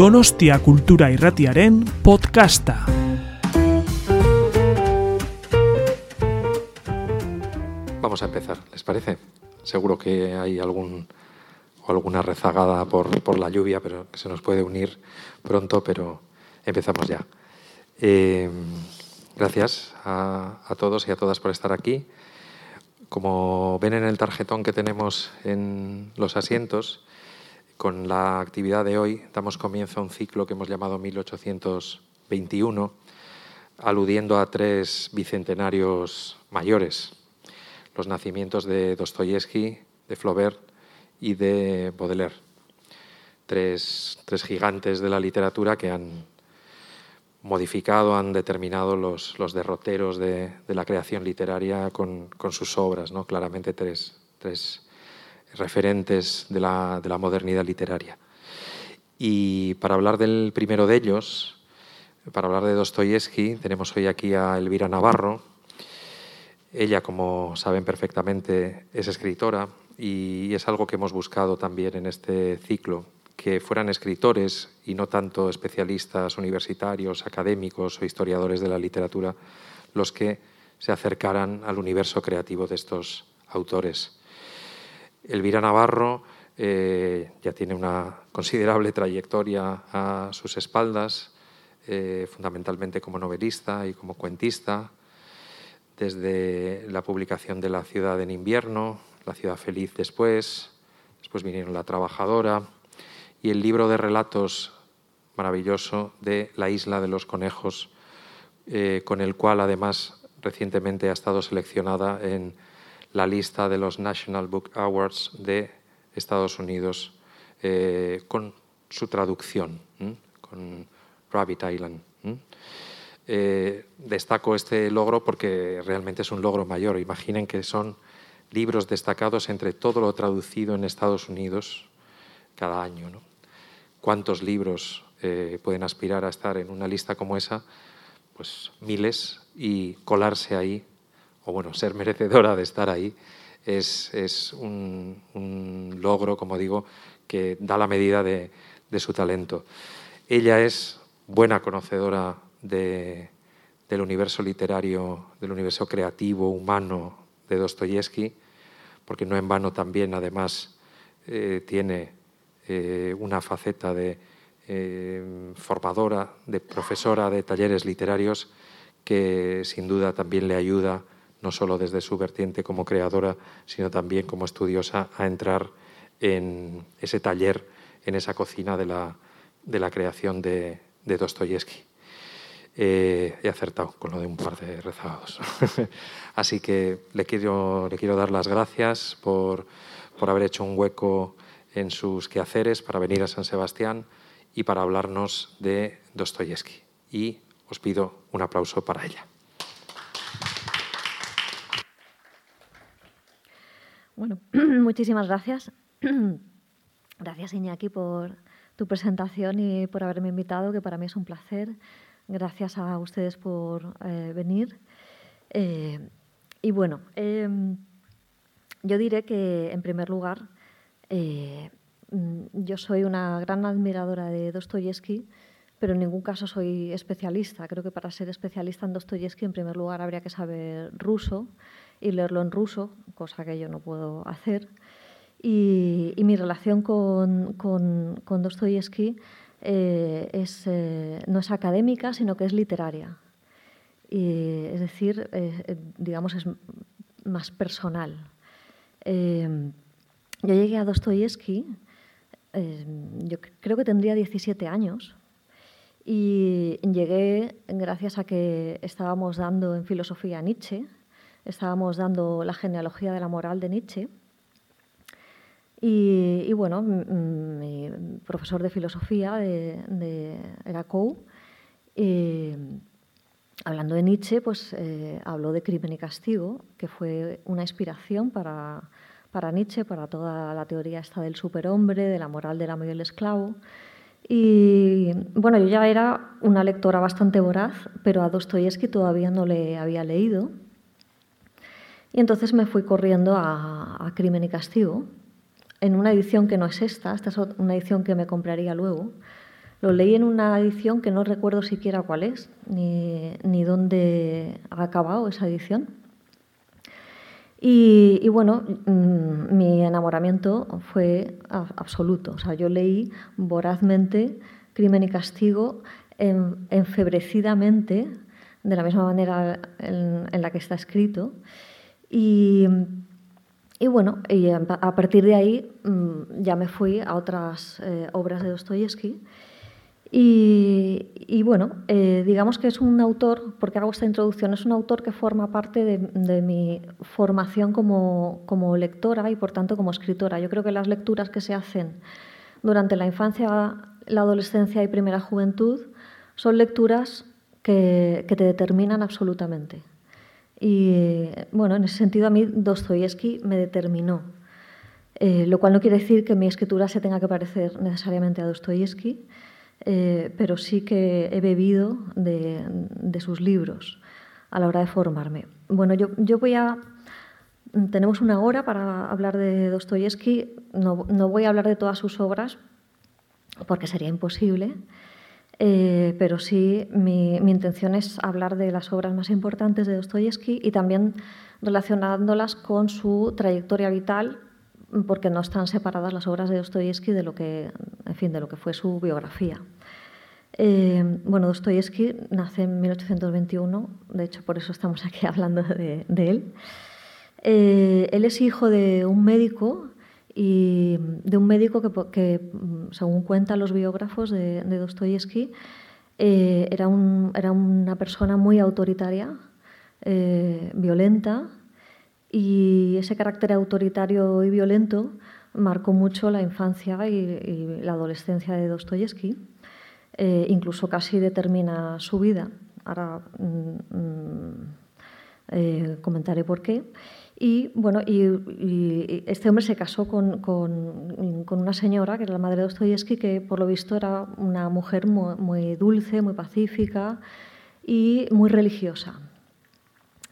Donostia Kultura Irratiaren podcasta. Vamos a empezar, ¿les parece? Seguro que hay algún o alguna rezagada por, la lluvia, pero que se nos puede unir pronto, pero empezamos ya. Eh, gracias a todos y a todas por estar aquí. Como ven en el tarjetón que tenemos en los asientos, con la actividad de hoy damos comienzo a un ciclo que hemos llamado 1821, aludiendo a tres bicentenarios mayores, los nacimientos de Dostoyevsky, de Flaubert y de Baudelaire, tres, tres gigantes de la literatura que han modificado, han determinado los, los derroteros de, de, la creación literaria con, con sus obras, ¿no? claramente tres, tres referentes de la, de la, modernidad literaria. Y para hablar del primero de ellos, para hablar de Dostoyevsky, tenemos hoy aquí a Elvira Navarro. Ella, como saben perfectamente, es escritora y es algo que hemos buscado también en este ciclo, que fueran escritores y no tanto especialistas universitarios, académicos o historiadores de la literatura los que se acercaran al universo creativo de estos autores. Elvira Navarro eh, ya tiene una considerable trayectoria a sus espaldas, eh, fundamentalmente como novelista y como cuentista, desde la publicación de La ciudad en invierno, La ciudad feliz después, después vinieron La trabajadora, y el libro de relatos maravilloso de La isla de los conejos, eh, con el cual además recientemente ha estado seleccionada en la lista de los National Book Awards de Estados Unidos eh, con su traducción, ¿eh? con Rabbit Island. Eh, destaco este logro porque realmente es un logro mayor. Imaginen que son libros destacados entre todo lo traducido en Estados Unidos cada año. ¿no? ¿Cuántos libros eh, pueden aspirar a estar en una lista como esa? Pues miles y colarse ahí, o bueno, ser merecedora de estar ahí, es, es un, logro, como digo, que da la medida de, de su talento. Ella es buena conocedora de, del universo literario, del universo creativo, humano de Dostoyevsky, porque no en vano también, además, eh, tiene eh, una faceta de eh, formadora, de profesora de talleres literarios que sin duda también le ayuda, no solo desde su vertiente como creadora, sino también como estudiosa, a entrar en ese taller, en esa cocina de la, de la creación de, de Dostoyevsky. Eh, he acertado con lo de un par de rezagados. Así que le quiero, le quiero dar las gracias por, por haber hecho un hueco en sus quehaceres para venir a San Sebastián y para hablarnos de Dostoyevsky. Y os pido un aplauso para ella. Bueno, muchísimas gracias. Gracias, Iñaki, por tu presentación y por haberme invitado, que para mí es un placer. Gracias a ustedes por eh, venir. Eh, y bueno, eh, yo diré que, en primer lugar, eh, yo soy una gran admiradora de Dostoyevsky, pero en ningún caso soy especialista. Creo que para ser especialista en Dostoyevsky, en primer lugar, habría que saber ruso y leerlo en ruso, cosa que yo no puedo hacer. Y, y mi relación con, con, con Dostoyevsky eh, es, eh, no es académica, sino que es literaria. Y, es decir, eh, digamos, es más personal. Yo llegué a Dostoyevsky, yo creo que tendría 17 años, y llegué gracias a que estábamos dando en filosofía Nietzsche, estábamos dando la genealogía de la moral de Nietzsche. Y, y bueno, mi profesor de filosofía de, de, era Coe, y, hablando de Nietzsche, pues eh, habló de Crimen y Castigo, que fue una inspiración para para Nietzsche, para toda la teoría esta del superhombre, de la moral del amo y el esclavo. Y bueno, yo ya era una lectora bastante voraz, pero a Dostoyevsky todavía no le había leído. Y entonces me fui corriendo a, a, Crimen y Castigo, en una edición que no es esta, esta es una edición que me compraría luego, Lo leí en una edición que no recuerdo siquiera cuál es, ni, ni dónde ha acabado esa edición. Y, bueno, mm, mi enamoramiento fue absoluto. O sea, yo leí vorazmente Crimen y Castigo, enfebrecidamente, de la misma manera en, la que está escrito. Y, bueno, a partir de ahí mm, ya me fui a otras eh, obras de Dostoyevsky. Y, bueno, eh, digamos que es un autor, porque hago esta introducción, es un autor que forma parte de, mi formación como, como, lectora y por tanto como escritora. Yo creo que las lecturas que se hacen durante la infancia, la adolescencia y primera juventud son lecturas que te determinan absolutamente. Y bueno, en ese sentido a mí Dostoyevsky me determinó. Eh, lo cual no quiere decir que mi escritura se tenga que parecer necesariamente a Dostoyevsky, eh, pero sí que he bebido de, sus libros a la hora de formarme. Bueno, yo, yo, voy a... Tenemos una hora para hablar de Dostoyevsky. No, no voy a hablar de todas sus obras porque sería imposible. Eh, pero sí mi, intención es hablar de las obras más importantes de Dostoyevsky y también relacionándolas con su trayectoria vital, porque no están separadas las obras de Dostoyevsky de lo que, en fin, de lo que fue su biografía. Eh, bueno, Dostoyevsky nace en 1821, de hecho por eso estamos aquí hablando de, él. Eh, él es hijo de un médico y de un médico que, mm, según cuentan los biógrafos de, de Dostoyevsky, eh, era, era, una persona muy autoritaria, eh, violenta, y ese carácter autoritario y violento marcó mucho la infancia y, la adolescencia de Dostoyevsky, eh, incluso casi determina su vida. Ahora mm, mm, comentaré por qué. Y bueno, y, este hombre se casó con, con, con, una señora, que era la madre de Dostoyevsky, que por lo visto era una mujer muy, dulce, muy pacífica y muy religiosa.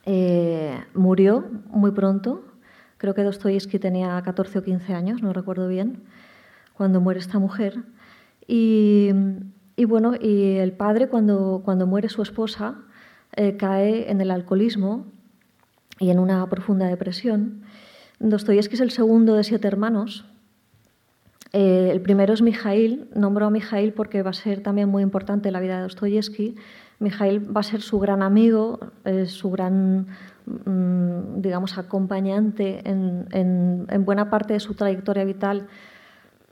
Eh, murió muy pronto, creo que Dostoyevsky tenía 14 o 15 años, no recuerdo bien, cuando muere esta mujer. Y, y bueno, y el padre, cuando, cuando muere su esposa, eh, cae en el alcoholismo y en una profunda depresión. Dostoyevsky es el segundo de siete hermanos. Eh, el primero es Mijail, nombró a Mijail porque va a ser también muy importante en la vida de Dostoyevsky. Mijail va a ser su gran amigo, su gran, mm, digamos, acompañante en, buena parte de su trayectoria vital,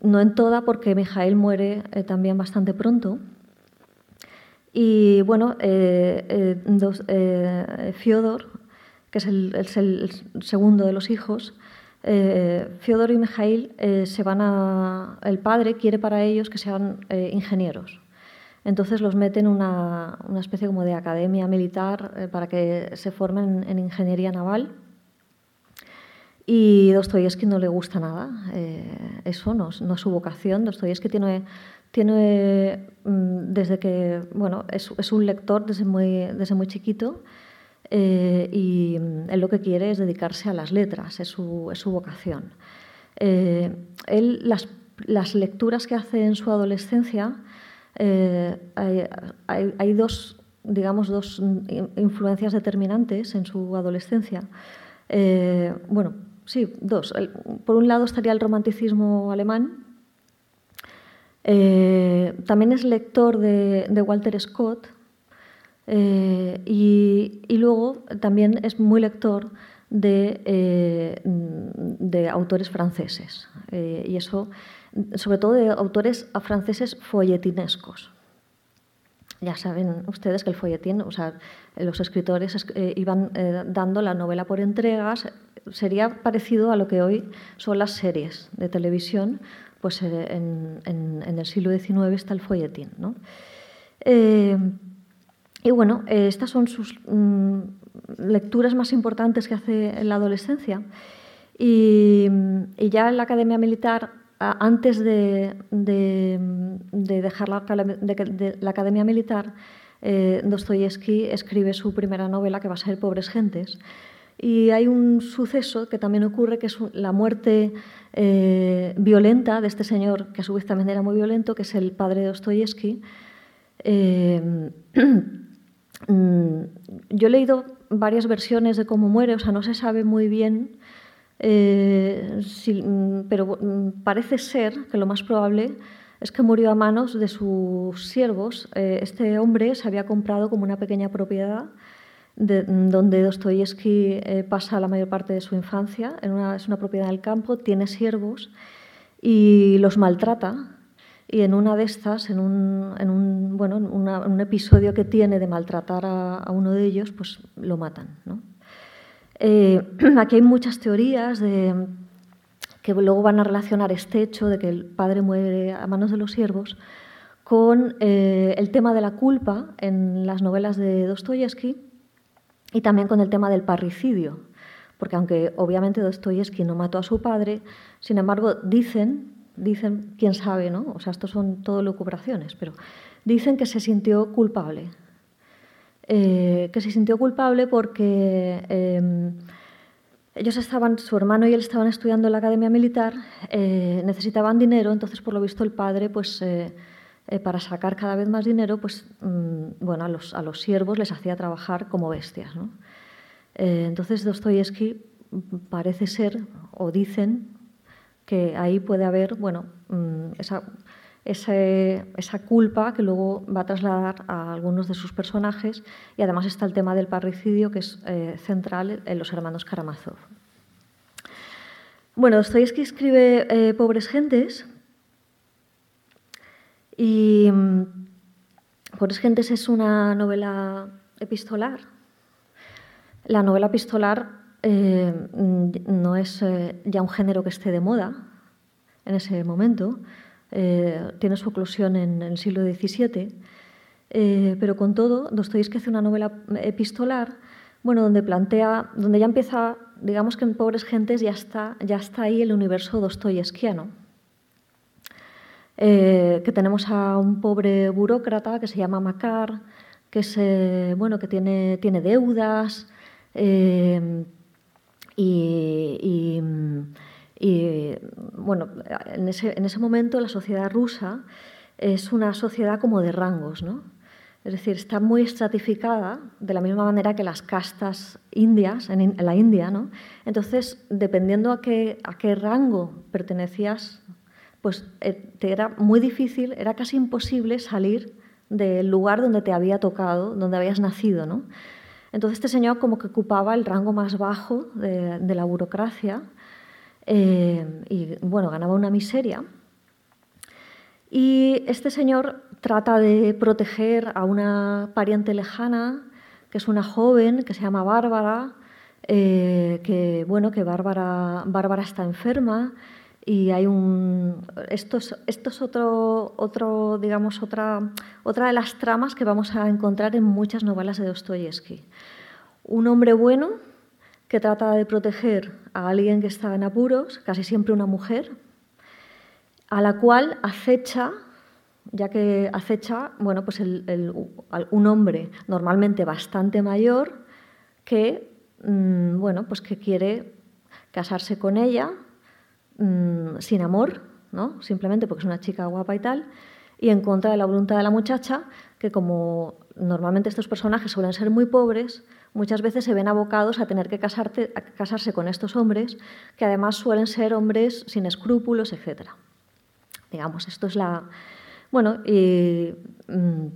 no en toda, porque Mijail muere eh, también bastante pronto. Y bueno, eh, Fyodor que es el, segundo de los hijos, eh, Fyodor y Mijail eh, se van a. El padre quiere para ellos que sean eh, ingenieros. Entonces los mete en una, una especie como de academia militar eh, para que se formen en ingeniería naval. Y Dostoyevsky no le gusta nada. eso no, no, es su vocación. Dostoyevsky tiene, tiene mm, desde que. Bueno, es, es un lector desde muy, desde muy chiquito eh, y mm, él lo que quiere es dedicarse a las letras, es su, vocación. Eh, él, las, lecturas que hace en su adolescencia, eh, hay, dos, digamos, dos influencias determinantes en su adolescencia. bueno, sí, dos. Por un lado estaría el romanticismo alemán. también es lector de Walter Scott, eh, y, luego también es muy lector de, eh, autores franceses. Eh, y eso, sobre todo de autores franceses folletinescos. Ya saben ustedes que el folletín, o sea, los escritores iban dando la novela por entregas, sería parecido a lo que hoy son las series de televisión, pues en, en el siglo XIX está el folletín. ¿no? Y bueno, eh, estas son sus mm, lecturas más importantes que hace en la adolescencia. Y, ya en la Academia Militar, antes de, dejar la, Academia Militar, eh, Dostoyevsky escribe su primera novela, que va a ser Pobres Gentes. Y hay un suceso que también ocurre, que es la muerte eh, violenta de este señor, que a su vez también era muy violento, que es el padre de Dostoyevsky. Eh, mm, yo he leído varias versiones de cómo muere, o sea, no se sabe muy bien, eh, mm, pero mm, parece ser que lo más probable es que murió a manos de sus siervos. este hombre se había comprado como una pequeña propiedad donde Dostoyevsky eh, pasa la mayor parte de su infancia. es una propiedad del campo, tiene siervos y los maltrata. Y en una de estas, en un, bueno, un episodio que tiene de maltratar a, uno de ellos, pues lo matan. Eh, aquí hay muchas teorías de, que luego van a relacionar este hecho de que el padre muere a manos de los siervos con eh, el tema de la culpa en las novelas de Dostoyevsky y también con el tema del parricidio, porque aunque obviamente Dostoyevsky no mató a su padre, sin embargo dicen, dicen, quién sabe, ¿no? O sea, estos son todo lucubraciones, pero dicen que se sintió culpable. Eh, que se sintió culpable porque em, ellos estaban, su hermano y él estaban estudiando en la academia militar, eh, necesitaban dinero, entonces por lo visto el padre pues eh, eh, para sacar cada vez más dinero, pues mm, bueno, a los, a los siervos les hacía trabajar como bestias. ¿no? Eh, entonces Dostoyevsky parece ser, o dicen, que ahí puede haber bueno, mm, esa, esa, culpa que luego va a trasladar a algunos de sus personajes y además está el tema del parricidio que es eh, central en los hermanos Karamazov. Bueno, Dostoyevsky escribe Pobres Gentes, y mm, por Gentes es una novela epistolar. La novela epistolar eh, no es eh, ya un género que esté de moda en ese momento. Eh, tiene su oclusión en, el siglo XVII. pero con todo, Dostoyevsky hace una novela epistolar bueno, donde plantea, donde ya empieza, digamos que en Pobres Gentes ya está, ya está ahí el universo dostoyevskiano. Que tenemos a un pobre burócrata que se llama Macar, que, eh, bueno, que tiene, tiene deudas y, bueno, en ese, en ese, momento la sociedad rusa es una sociedad como de rangos, ¿no? Es decir, está muy estratificada de la misma manera que las castas indias en, la India, ¿no? Entonces, dependiendo a qué, a qué rango pertenecías pues eh, te era muy difícil, era casi imposible salir del lugar donde te había tocado, donde habías nacido. ¿no? Entonces este señor como que ocupaba el rango más bajo de, la burocracia eh, y bueno, ganaba una miseria. Y este señor trata de proteger a una pariente lejana, que es una joven que se llama Bárbara, eh, que bueno, que Bárbara, Bárbara está enferma y hay un esto es, esto es otro, otro digamos otra otra de las tramas que vamos a encontrar en muchas novelas de Dostoyevsky un hombre bueno que trata de proteger a alguien que está en apuros casi siempre una mujer a la cual acecha ya que acecha bueno pues un hombre normalmente bastante mayor que mm, bueno pues que quiere casarse con ella Mm, sin amor, ¿no? simplemente porque es una chica guapa y tal, y en contra de la voluntad de la muchacha, que como normalmente estos personajes suelen ser muy pobres, muchas veces se ven abocados a tener que casarse con estos hombres, que además suelen ser hombres sin escrúpulos, etc. Digamos, esto es la... Bueno, y... Mm,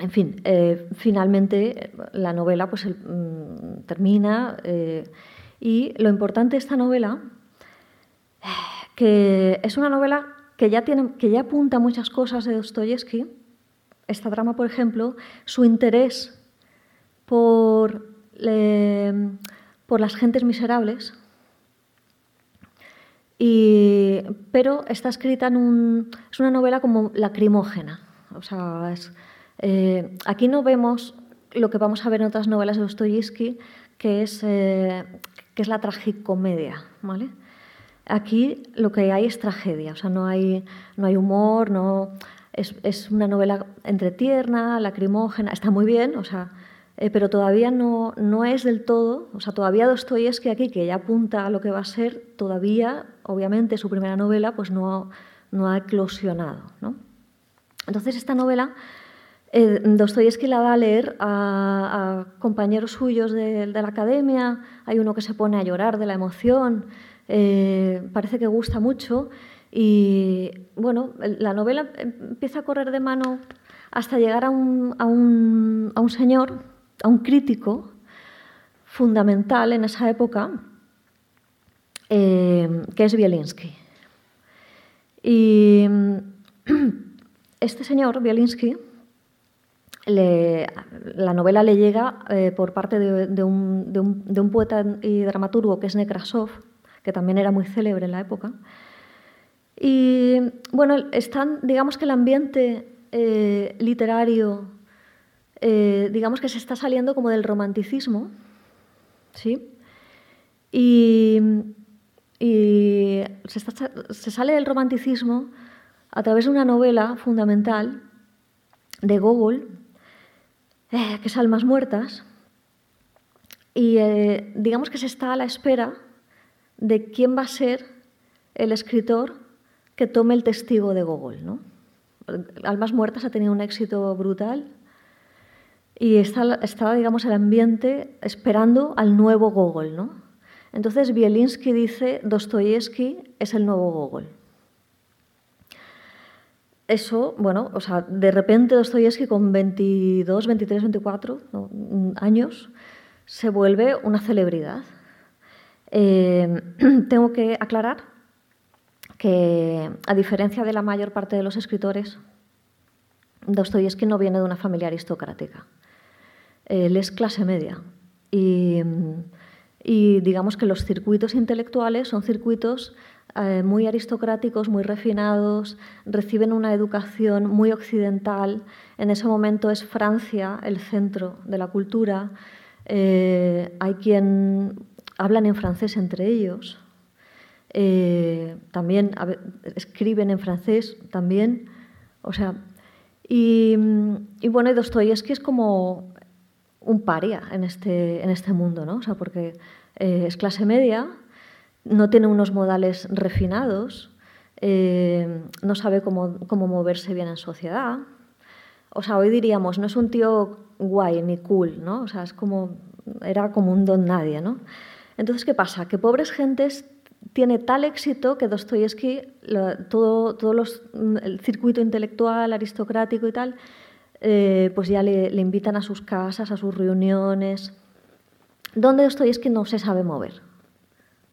en fin, eh, finalmente la novela pues, mm, termina eh, y lo importante de esta novela que es una novela que ya, tiene, que ya apunta muchas cosas de Dostoyevsky. Esta drama, por ejemplo, su interés por, por las gentes miserables, y, pero está escrita en un... es una novela como lacrimógena. O sea, eh, aquí no vemos lo que vamos a ver en otras novelas de Dostoyevsky, que es, eh, que es la tragicomedia, ¿vale? Aquí lo que hay es tragedia, o sea, no hay, no hay humor, no, es, es una novela entretierna, lacrimógena, está muy bien, o sea, eh, pero todavía no, no es del todo, o sea, todavía Dostoyevsky aquí, que ya apunta a lo que va a ser, todavía, obviamente, su primera novela, pues no, no ha eclosionado. ¿no? Entonces, esta novela, eh, Dostoyevsky la da a leer a, compañeros suyos de, la academia, hay uno que se pone a llorar de la emoción, eh, parece que gusta mucho, y bueno, la novela empieza a correr de mano hasta llegar a un, a un, a un señor a un crítico fundamental en esa época, eh, que es Bielinski. Y este señor, Bielinski, la novela le llega eh, por parte de, un, poeta y dramaturgo que es Nekrasov, que también era muy célebre en la época. Y bueno, están, digamos que el ambiente eh, literario eh, digamos que se está saliendo como del romanticismo, ¿sí? Y, se, sale del romanticismo a través de una novela fundamental de Gogol, eh, que es Almas Muertas, y eh, digamos que se está a la espera de quién va a ser el escritor que tome el testigo de Gogol. ¿no? Almas Muertas ha tenido un éxito brutal y está, digamos, el ambiente esperando al nuevo Gogol. ¿no? Entonces Bielinski dice, Dostoyevsky es el nuevo Gogol. Eso, bueno, o sea, de repente Dostoyevsky con 22, 23, 24 años se vuelve una celebridad. Eh, tengo que aclarar que, a diferencia de la mayor parte de los escritores, Dostoyevsky no viene de una familia aristocrática él es clase media. Y, digamos que los circuitos intelectuales son circuitos eh, muy aristocráticos, muy refinados, reciben una educación muy occidental. En ese momento es Francia el centro de la cultura. Eh, hay quien hablan en francés entre ellos. Eh, también escriben en francés, también. O sea, y, y bueno, Dostoyevsky es como un paria en este, en este mundo, ¿no? O sea, porque eh, es clase media, no tiene unos modales refinados, eh, no sabe cómo, cómo, moverse bien en sociedad. O sea, hoy diríamos, no es un tío guay ni cool, ¿no? O sea, es como, era como un don nadie, ¿no? Entonces, ¿qué pasa? Que Pobres Gentes tiene tal éxito que Dostoyevsky, todo, todo los, el circuito intelectual, aristocrático y tal, eh, pues ya le, invitan a sus casas, a sus reuniones. Es que no se sabe mover.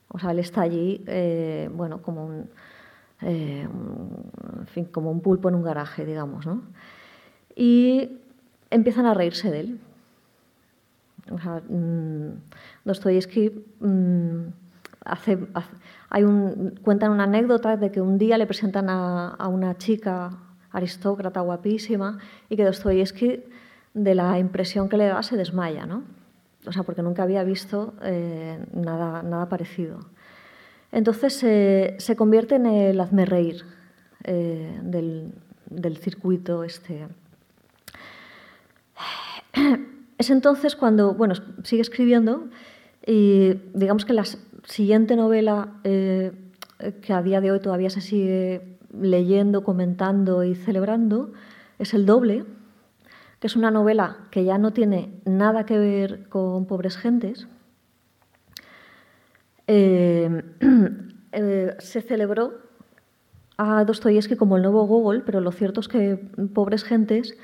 O sea, él está allí, eh, bueno, como un, eh, como un pulpo en un garaje, digamos, ¿no? Y empiezan a reírse de él. O sea, mmm, Dostoyevsky mm, hay un, cuentan una anécdota de que un día le presentan a, una chica aristócrata guapísima, y que Dostoyevsky, de la impresión que le da, se desmaya, ¿no? O sea, porque nunca había visto eh, nada, nada parecido. Entonces se convierte en el hazme reír eh, del, del, circuito este. Es entonces cuando, bueno, sigue escribiendo y digamos que la siguiente novela eh, que a día de hoy todavía se sigue leyendo, comentando y celebrando es El doble, que es una novela que ya no tiene nada que ver con pobres gentes. Eh, eh, se celebró a Dostoyevsky como el nuevo Gogol, pero lo cierto es que pobres gentes,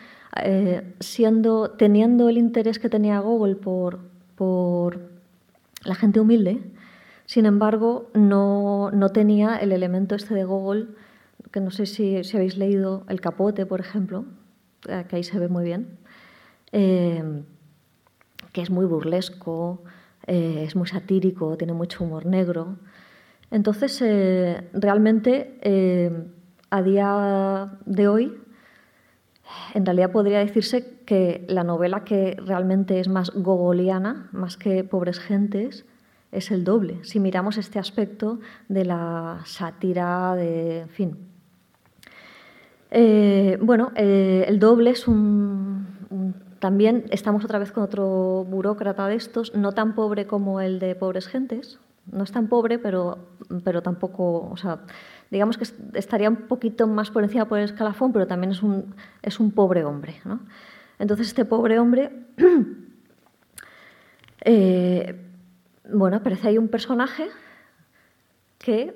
eh, siendo, teniendo el interés que tenía Gogol por, por la gente humilde, sin embargo, no, no tenía el elemento este de Gogol que no sé si, si habéis leído El Capote, por ejemplo, eh, que ahí se ve muy bien, eh, que es muy burlesco, eh, es muy satírico, tiene mucho humor negro. Entonces, realmente, a día de hoy, en realidad podría decirse que la novela que realmente es más gogoliana, más que Pobres Gentes, es el doble, si miramos este aspecto de la sátira, de, en fin, eh, bueno, eh, el doble es un, también estamos otra vez con otro burócrata de estos, no tan pobre como el de Pobres Gentes. No es tan pobre, pero, pero tampoco, o sea, digamos que estaría un poquito más por encima por el escalafón, pero también es un, es un pobre hombre. ¿no? Entonces, este pobre hombre, eh, bueno, aparece ahí un personaje que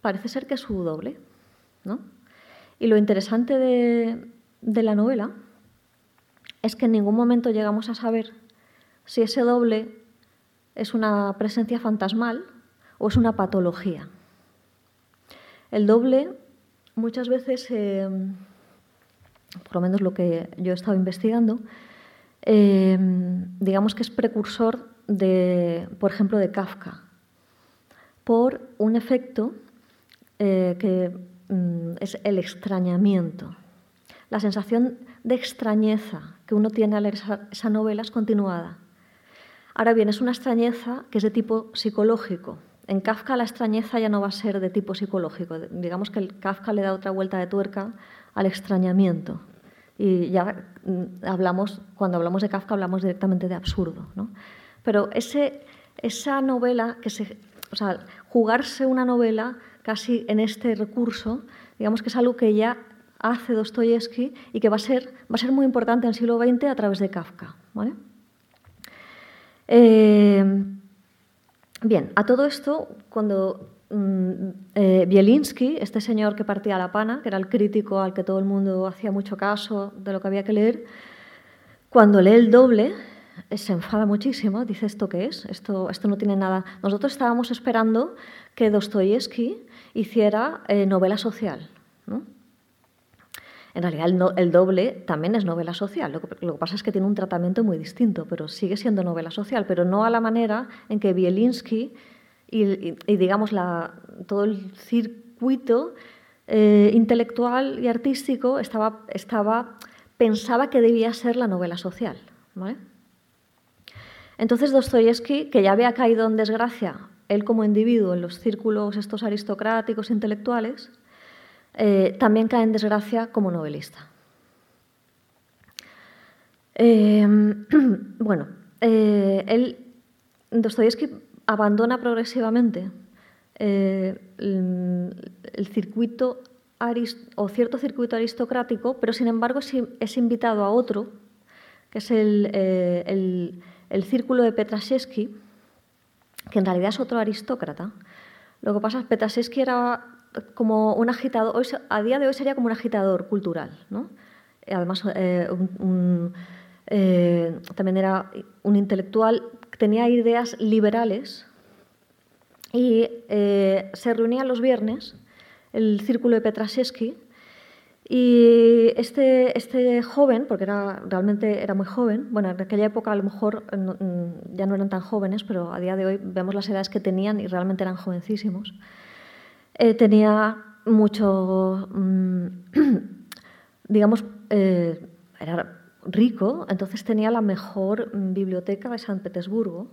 parece ser que es su doble. ¿no? Y lo interesante de, la novela es que en ningún momento llegamos a saber si ese doble es una presencia fantasmal o es una patología. El doble muchas veces, eh, por lo menos lo que yo he estado investigando, eh, digamos que es precursor de, por ejemplo, de Kafka, por un efecto eh, que mm, es el extrañamiento. La sensación de extrañeza que uno tiene al leer esa novela es continuada. Ahora bien, es una extrañeza que es de tipo psicológico, en Kafka la extrañeza ya no va a ser de tipo psicológico. Digamos que el Kafka le da otra vuelta de tuerca al extrañamiento. Y ya mm, hablamos, cuando hablamos de Kafka, hablamos directamente de absurdo. ¿no? Pero ese, esa novela, que se, o sea, jugarse una novela casi en este recurso, digamos que es algo que ya hace Dostoyevsky y que va a ser, va a ser muy importante en el siglo XX a través de Kafka. ¿vale? Eh, Bien, a todo esto, cuando eh, Bielinski, este señor que partía la pana, que era el crítico al que todo el mundo hacía mucho caso de lo que había que leer, cuando lee el doble, eh, se enfada muchísimo, dice esto qué es, esto, esto no tiene nada. Nosotros estábamos esperando que Dostoyevsky hiciera eh, novela social. ¿no? En realidad el, doble también es novela social, lo que, pasa es que tiene un tratamiento muy distinto, pero sigue siendo novela social, pero no a la manera en que Bielinski y, digamos todo el circuito eh, intelectual y artístico estaba, pensaba que debía ser la novela social. Entonces Dostoyevsky, que ya había caído en desgracia, él como individuo, en los círculos estos aristocráticos intelectuales, eh, también cae en desgracia como novelista. Eh, bueno, él, Dostoyevsky abandona progresivamente el, circuito o cierto circuito aristocrático, pero sin embargo es, invitado a otro, que es el, círculo de Petraszewski, que en realidad es otro aristócrata. Lo que pasa es que Petraszewski era como un agitador, a día de hoy sería como un agitador cultural. ¿no? Además, eh, eh, también era un intelectual tenía ideas liberales y eh, se reunía los viernes, el círculo de Petraszewski, y este, este joven, porque era, realmente era muy joven, bueno, en aquella época a lo mejor ya no eran tan jóvenes, pero a día de hoy vemos las edades que tenían y realmente eran jovencísimos, eh, tenía mucho, mm, digamos, eh, era rico, entonces tenía la mejor biblioteca de San Petersburgo.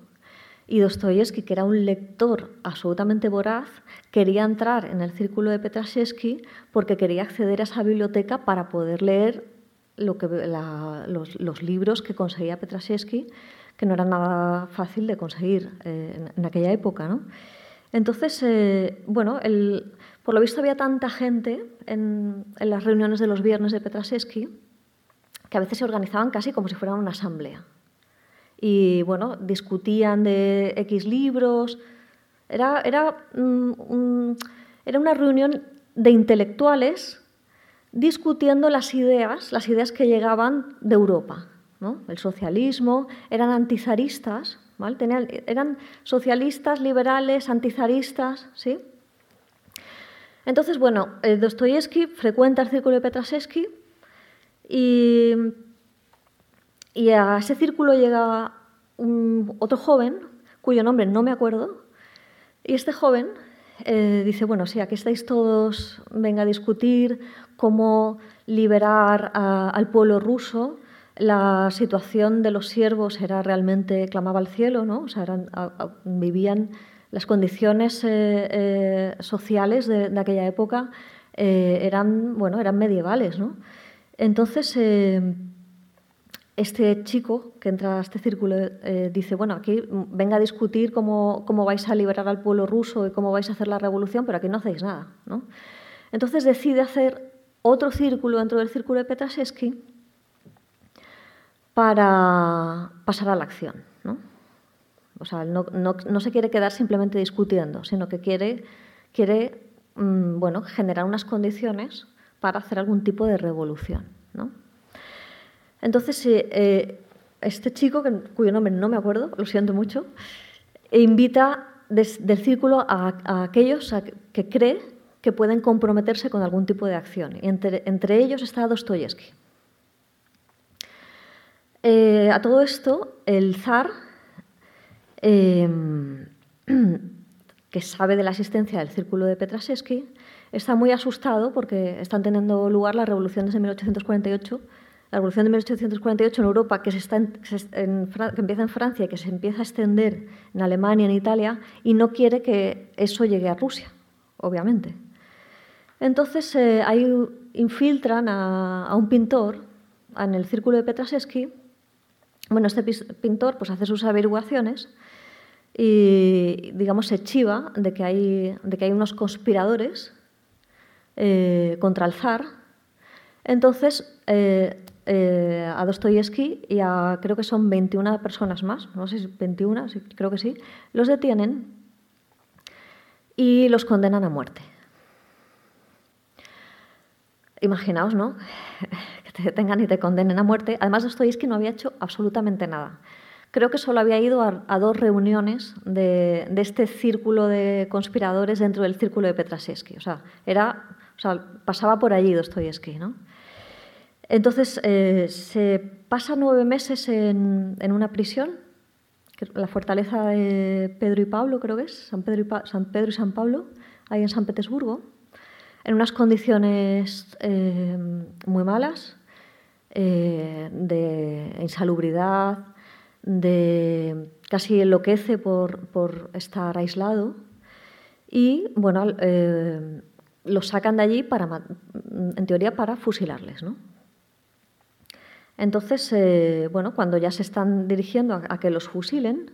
Y Dostoyevsky, que era un lector absolutamente voraz, quería entrar en el círculo de Petraszewski porque quería acceder a esa biblioteca para poder leer los, libros que conseguía Petraszewski, que no era nada fácil de conseguir eh, en, aquella época. ¿no? Entonces, eh, bueno, por lo visto había tanta gente en, las reuniones de los viernes de Petraszewski que a veces se organizaban casi como si fueran una asamblea. Y bueno, discutían de X libros. Era, era, mm, era una reunión de intelectuales discutiendo las ideas, las ideas que llegaban de Europa. ¿no? El socialismo, eran antizaristas, eran socialistas, liberales, antizaristas, ¿sí? Entonces, bueno, eh, Dostoyevsky frecuenta el círculo de Petraszewski y, a ese círculo llega un, otro joven, cuyo nombre no me acuerdo, y este joven eh, dice, bueno, sí, aquí estáis todos, venga a discutir cómo liberar al pueblo ruso la situación de los siervos era realmente, clamaba al cielo, ¿no? O sea, vivían las condiciones eh, eh, sociales de, aquella época eran, bueno, eran medievales, ¿no? Entonces, este chico que entra a este círculo eh, dice, bueno, aquí venga a discutir cómo, cómo, vais a liberar al pueblo ruso y cómo vais a hacer la revolución, pero aquí no hacéis nada. ¿no? Entonces decide hacer otro círculo dentro del círculo de Petraszewski para pasar a la acción. ¿no? O sea, no, no, no, se quiere quedar simplemente discutiendo, sino que quiere, quiere mmm, bueno, generar unas condiciones para hacer algún tipo de revolución. ¿no? Entonces, eh, este chico, cuyo nombre no me acuerdo, lo siento mucho, invita del círculo a, aquellos que cree que pueden comprometerse con algún tipo de acción. Y entre, ellos está Dostoyevsky. Eh, a todo esto, el zar, eh, que sabe de la existencia del círculo de Petraszewski, está muy asustado porque están teniendo lugar las revoluciones de 1848 la Revolución de 1848 en Europa, que, se empieza en Francia y que se empieza a extender en Alemania, en Italia, y no quiere que eso llegue a Rusia, obviamente. Entonces, eh, ahí infiltran a, un pintor en el círculo de Petraszewski. Bueno, este pintor pues, hace sus averiguaciones y, digamos, se chiva de que hay, de que hay unos conspiradores eh, contra el zar. Entonces, eh, eh, a Dostoyevsky y a creo que son 21 personas más, no sé si 21, sí, creo que sí, los detienen y los condenan a muerte. Imaginaos, ¿no? que te detengan y te condenen a muerte. Además, Dostoyevsky no había hecho absolutamente nada. Creo que solo había ido a, dos reuniones de, este círculo de conspiradores dentro del círculo de Petraszewski. O sea, era, pasaba por allí Dostoyevsky, ¿no? Entonces, eh, se pasa nueve meses en, una prisión, la fortaleza de Pedro y Pablo, creo que es, San Pedro y, San, Pablo, ahí en San Petersburgo, en unas condiciones eh, muy malas, eh, de insalubridad, de casi enloquece por, estar aislado. Y bueno, lo sacan de allí para, en teoría para fusilarles, ¿no? Entonces, eh, bueno, cuando ya se están dirigiendo a, que los fusilen,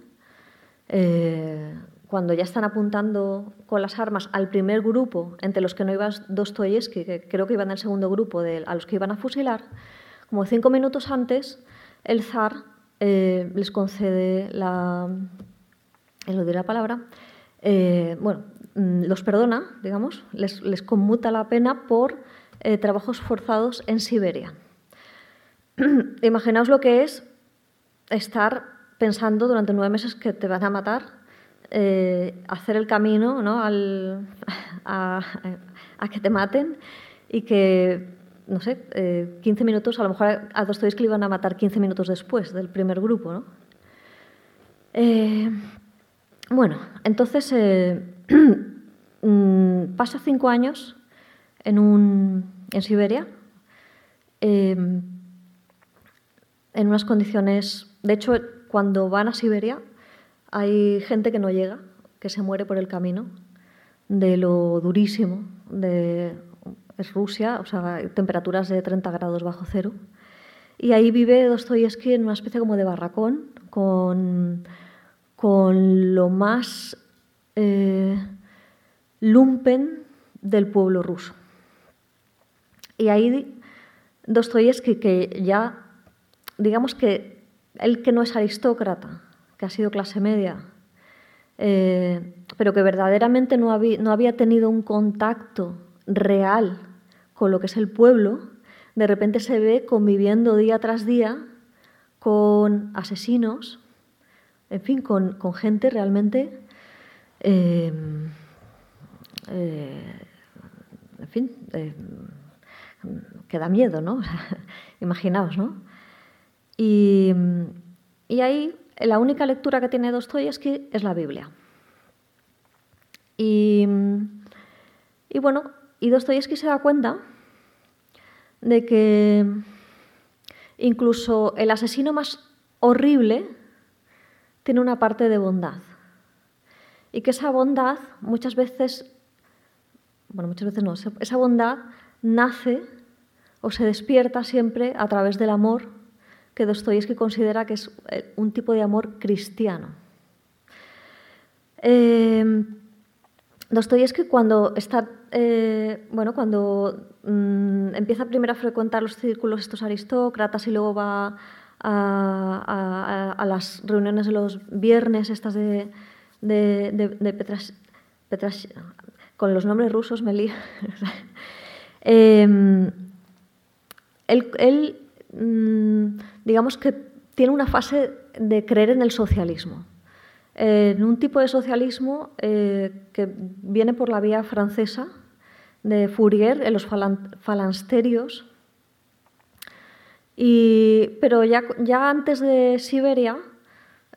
eh, cuando ya están apuntando con las armas al primer grupo, entre los que no iba Dostoyevsky, que creo que iban el segundo grupo, de, a los que iban a fusilar, como cinco minutos antes, el zar eh, les concede la, lo la palabra, bueno, los perdona, digamos, les, les conmuta la pena por eh, trabajos forzados en Siberia. Imaginaos lo que es estar pensando durante nueve meses que te van a matar, eh, hacer el camino ¿no? Al, a, que te maten y que, no sé, eh, 15 minutos, a lo mejor a Dostoyevsky le iban a matar 15 minutos después del primer grupo. ¿no? Eh, bueno, entonces mm, pasa cinco años en, un, en Siberia. Eh, en unas condiciones... De hecho, cuando van a Siberia hay gente que no llega, que se muere por el camino, de lo durísimo, de, es Rusia, o sea, temperaturas de 30 grados bajo cero. Y ahí vive Dostoyevsky en una especie como de barracón, con, con lo más eh, lumpen del pueblo ruso. Y ahí Dostoyevsky, que ya digamos que él que no es aristócrata, que ha sido clase media, eh, pero que verdaderamente no había, no había tenido un contacto real con lo que es el pueblo, de repente se ve conviviendo día tras día con asesinos, en fin, con, con gente realmente, eh, eh, en fin, eh, que da miedo, ¿no? Imaginaos, ¿no? Y, y ahí la única lectura que tiene Dostoyevsky es la Biblia. Y, y bueno, y Dostoyevsky se da cuenta de que incluso el asesino más horrible tiene una parte de bondad. Y que esa bondad muchas veces, bueno, muchas veces no, esa bondad nace o se despierta siempre a través del amor que Dostoyevsky considera que es eh, un tipo de amor cristiano. Eh, Dostoyevsky cuando está, eh, bueno, cuando mm, empieza primero a frecuentar los círculos estos aristócratas y luego va a, las reuniones de los viernes estas de, de, Petras, con los nombres rusos me lío. Em, él, mm, digamos que tiene una fase de creer en el socialismo en un tipo de socialismo eh, que viene por la vía francesa de Fourier en los falansterios. pero ya, ya, antes de Siberia,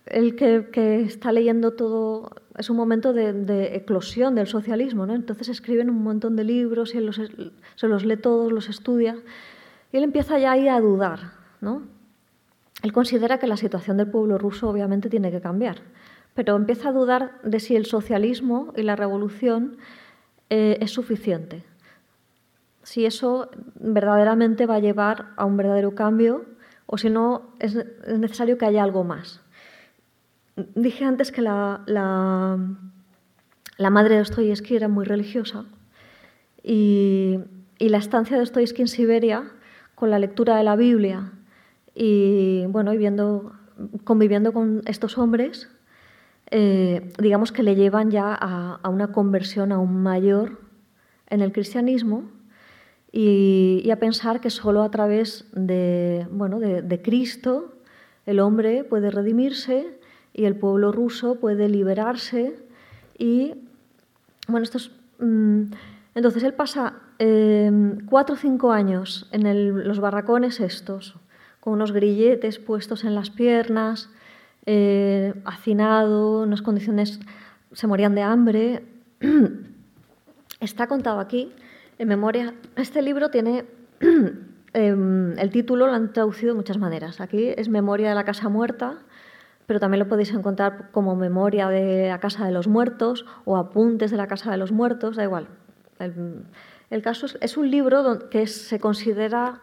el que, está leyendo todo es un momento de, eclosión del socialismo. ¿no? Entonces escriben un montón de libros y él se los lee todos, los estudia. Y él empieza ya ahí a dudar. ¿no? Él considera que la situación del pueblo ruso obviamente tiene que cambiar pero empieza a dudar de si el socialismo y la revolución eh, es suficiente, si eso verdaderamente va a llevar a un verdadero cambio o si no es, necesario que haya algo más. Dije antes que la, madre de Dostoyevsky era muy religiosa y, la estancia de Dostoyevsky en Siberia con la lectura de la Biblia y, bueno, conviviendo con estos hombres, eh, digamos que le llevan ya a, una conversión aún mayor en el cristianismo y, a pensar que solo a través de, bueno, de, Cristo el hombre puede redimirse y el pueblo ruso puede liberarse y bueno, esto mm, entonces él pasa em, cuatro o cinco años en los barracones estos, con unos grilletes puestos en las piernas, eh, hacinado, unas condiciones, se morían de hambre. Está contado aquí, en memoria. Este libro tiene em, el título, lo han traducido de muchas maneras. Aquí es Memoria de la Casa Muerta, pero también lo podéis encontrar como Memoria de la Casa de los Muertos o Apuntes de la Casa de los Muertos, da igual. El, caso es, un libro que se considera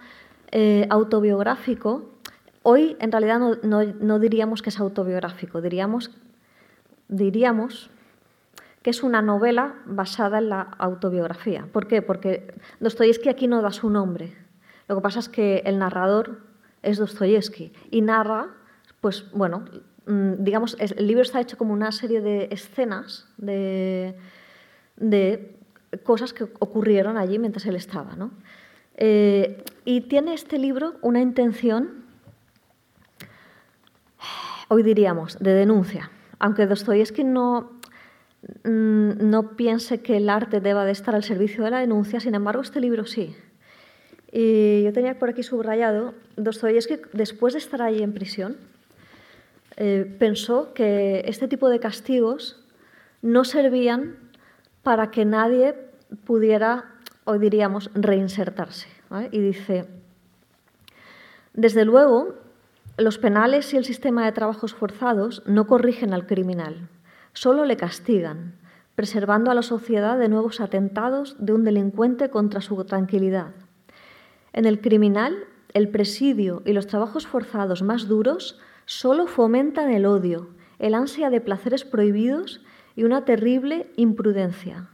eh, autobiográfico Hoy en realidad no, diríamos que es autobiográfico, diríamos, diríamos que es una novela basada en la autobiografía. ¿Por qué? Porque Dostoyevsky aquí no da su nombre. Lo que pasa es que el narrador es Dostoyevsky y narra, pues bueno, digamos, el libro está hecho como una serie de escenas de, cosas que ocurrieron allí mientras él estaba. Eh, y tiene este libro una intención hoy diríamos, de denuncia. Aunque Dostoyevsky no, mm, no piense que el arte deba de estar al servicio de la denuncia, sin embargo, este libro sí. Y yo tenía por aquí subrayado, Dostoyevsky, después de estar ahí en prisión, eh, pensó que este tipo de castigos no servían para que nadie pudiera, hoy diríamos, reinsertarse. Y dice, desde luego, los penales y el sistema de trabajos forzados no corrigen al criminal, solo le castigan, preservando a la sociedad de nuevos atentados de un delincuente contra su tranquilidad. En el criminal, el presidio y los trabajos forzados más duros solo fomentan el odio, el ansia de placeres prohibidos y una terrible imprudencia.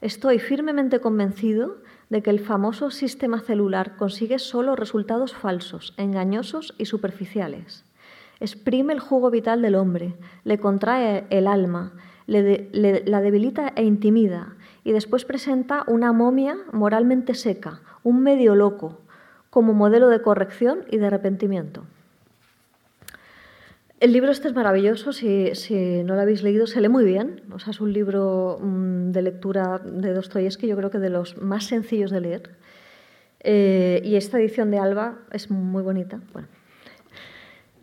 Estoy firmemente convencido de que el famoso sistema celular consigue solo resultados falsos, engañosos y superficiales. Exprime el jugo vital del hombre, le contrae el alma, la debilita e intimida, y después presenta una momia moralmente seca, un medio loco, como modelo de corrección y de arrepentimiento. El libro este es maravilloso, si, no lo habéis leído, se lee muy bien. O sea, es un libro mm, de lectura de Dostoyevsky, yo creo que de los más sencillos de leer. Eh, y esta edición de Alba es muy bonita. Bueno.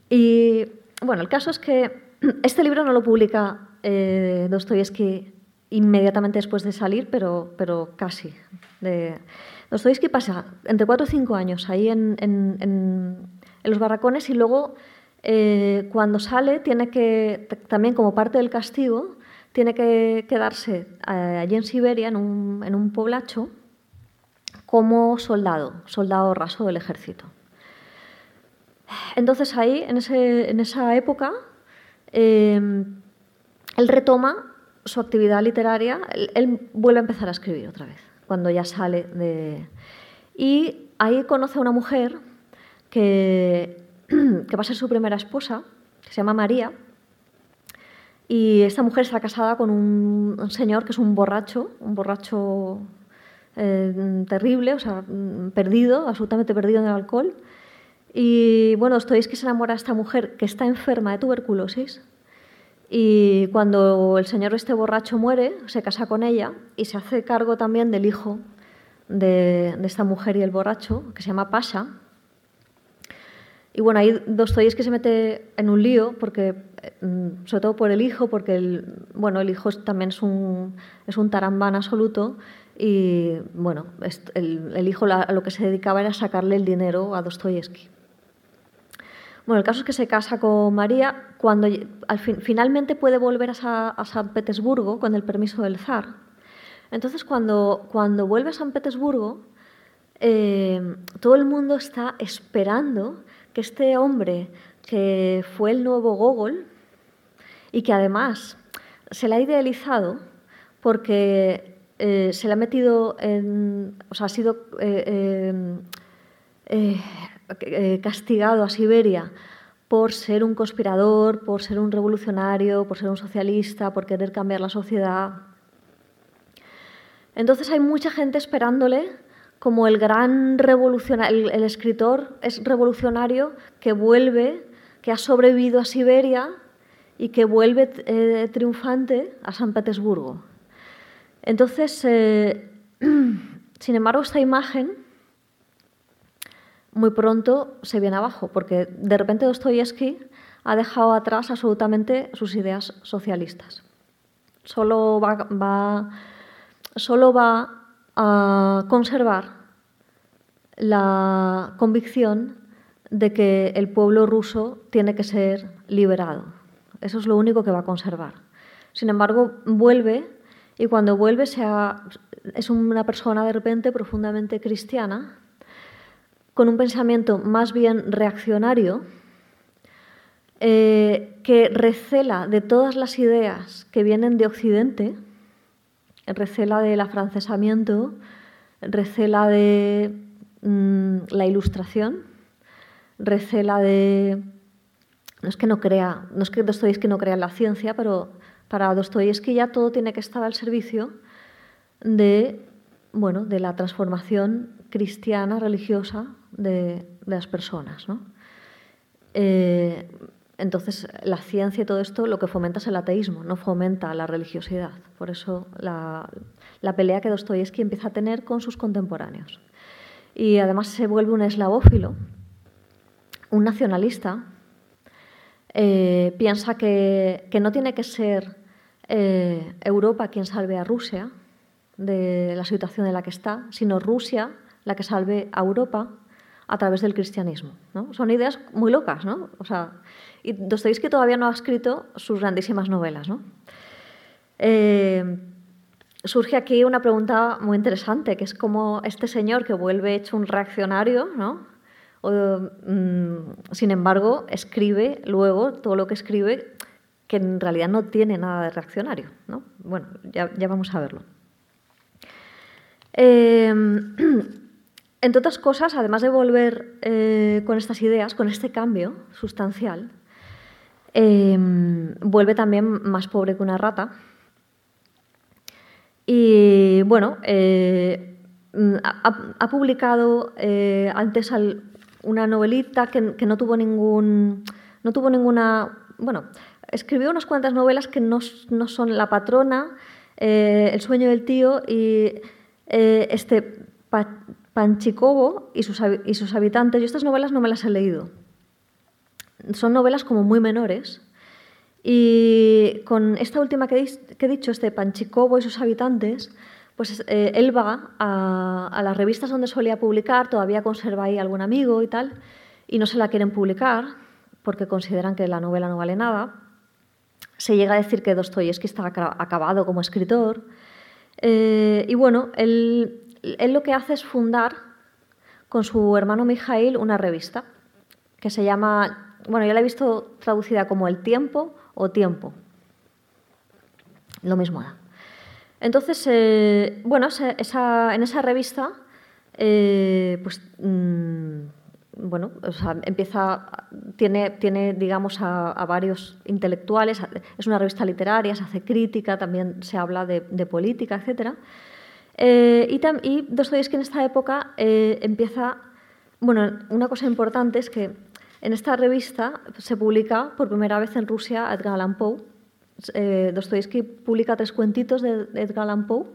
Y bueno, el caso es que este libro no lo publica eh, Dostoyevsky inmediatamente después de salir, pero, pero casi. De... Dostoyevsky pasa entre cuatro o cinco años ahí en, en los barracones y luego eh, cuando sale tiene que, también como parte del castigo, tiene que quedarse eh, allí en Siberia, en un, en un poblacho, como soldado, soldado raso del ejército. Entonces ahí, en, ese- en esa época, eh, él retoma su actividad literaria, él, él vuelve a empezar a escribir otra vez, cuando ya sale de... Y ahí conoce a una mujer que, que va a ser su primera esposa, que se llama María, y esta mujer está casada con un, señor que es un borracho, un borracho eh, terrible, o sea, perdido, absolutamente perdido en el alcohol. Y bueno, Dostoyevsky se enamora de esta mujer que está enferma de tuberculosis. Y cuando el señor este borracho muere, se casa con ella y se hace cargo también del hijo de, de esta mujer y el borracho, que se llama Pasha. Y bueno, ahí Dostoyevsky se mete en un lío, porque, eh, sobre todo por el hijo, porque el, bueno, el hijo también es un, es un tarambán absoluto. Y bueno, el, hijo a lo que se dedicaba era sacarle el dinero a Dostoyevsky. Bueno, el caso es que se casa con María cuando al fin- finalmente puede volver a San Petersburgo con el permiso del zar. Entonces, cuando, cuando vuelve a San Petersburgo, eh, todo el mundo está esperando que este hombre, que fue el nuevo Gogol, y que además se le ha idealizado porque eh, se le ha metido en. O sea, ha sido eh, eh, castigado a Siberia por ser un conspirador, por ser un revolucionario, por ser un socialista, por querer cambiar la sociedad. Entonces hay mucha gente esperándole como el gran revolucionario, el, escritor es revolucionario que vuelve, que ha sobrevivido a Siberia y que vuelve eh, triunfante a San Petersburgo. Entonces, eh, sin embargo, esta imagen muy pronto se viene abajo, porque de repente Dostoyevsky ha dejado atrás absolutamente sus ideas socialistas. Solo va- solo va a conservar la convicción de que el pueblo ruso tiene que ser liberado. Eso es lo único que va a conservar. Sin embargo, vuelve y cuando vuelve es una persona de repente profundamente cristiana, con un pensamiento más bien reaccionario, eh, que recela de todas las ideas que vienen de Occidente, recela del afrancesamiento, recela de mm, la ilustración, recela de... No es que no crea, no es que Dostoyevsky no crea en la ciencia, pero para Dostoyevsky ya todo tiene que estar al servicio de, bueno, de la transformación cristiana, religiosa de, las personas. ¿no? Eh, entonces, la ciencia y todo esto lo que fomenta es el ateísmo, no fomenta la religiosidad. Por eso la, pelea que Dostoyevsky empieza a tener con sus contemporáneos. Y además se vuelve un eslavófilo, un nacionalista. eh, piensa que, que no tiene que ser eh, Europa quien salve a Rusia de la situación en la que está, sino Rusia la que salve a Europa a través del cristianismo. Son ideas muy locas, ¿no? O sea, y Dostoyevsky todavía no ha escrito sus grandísimas novelas, ¿no? Eh, surge aquí una pregunta muy interesante, que es cómo este señor que vuelve hecho un reaccionario, ¿no? Mm, sin embargo, escribe luego todo lo que escribe que en realidad no tiene nada de reaccionario, ¿no? Bueno, ya, ya vamos a verlo. Eh, entre otras cosas, además de volver eh, con estas ideas, con este cambio sustancial, eh, vuelve también más pobre que una rata. Y bueno, eh, ha, ha publicado eh, antes una novelita que, no tuvo ningún, no tuvo ninguna, bueno, escribió unas cuantas novelas que no, son La patrona, El sueño del tío y este Panchicobo y sus, y sus habitantes. Yo estas novelas no me las he leído. Son novelas como muy menores. Y con esta última que, he dicho, este Panchicobo y sus habitantes, pues eh, él va a, las revistas donde solía publicar, todavía conserva ahí algún amigo y tal, y no se la quieren publicar porque consideran que la novela no vale nada. Se llega a decir que Dostoyevsky está aca- acabado como escritor. Eh, y bueno, él, él lo que hace es fundar con su hermano Mijail una revista que se llama, bueno, yo la he visto traducida como El tiempo o Tiempo. Lo mismo da. Entonces, eh, bueno, en esa revista, eh, pues, mm, bueno, empieza, tiene, tiene digamos, a, varios intelectuales, es una revista literaria, se hace crítica, también se habla de, política, etc. Eh, y, y Dostoyevsky en esta época empieza, bueno, una cosa importante es que en esta revista se publica por primera vez en Rusia Edgar Allan Poe. Eh, Dostoyevsky publica tres cuentitos de Edgar Allan Poe,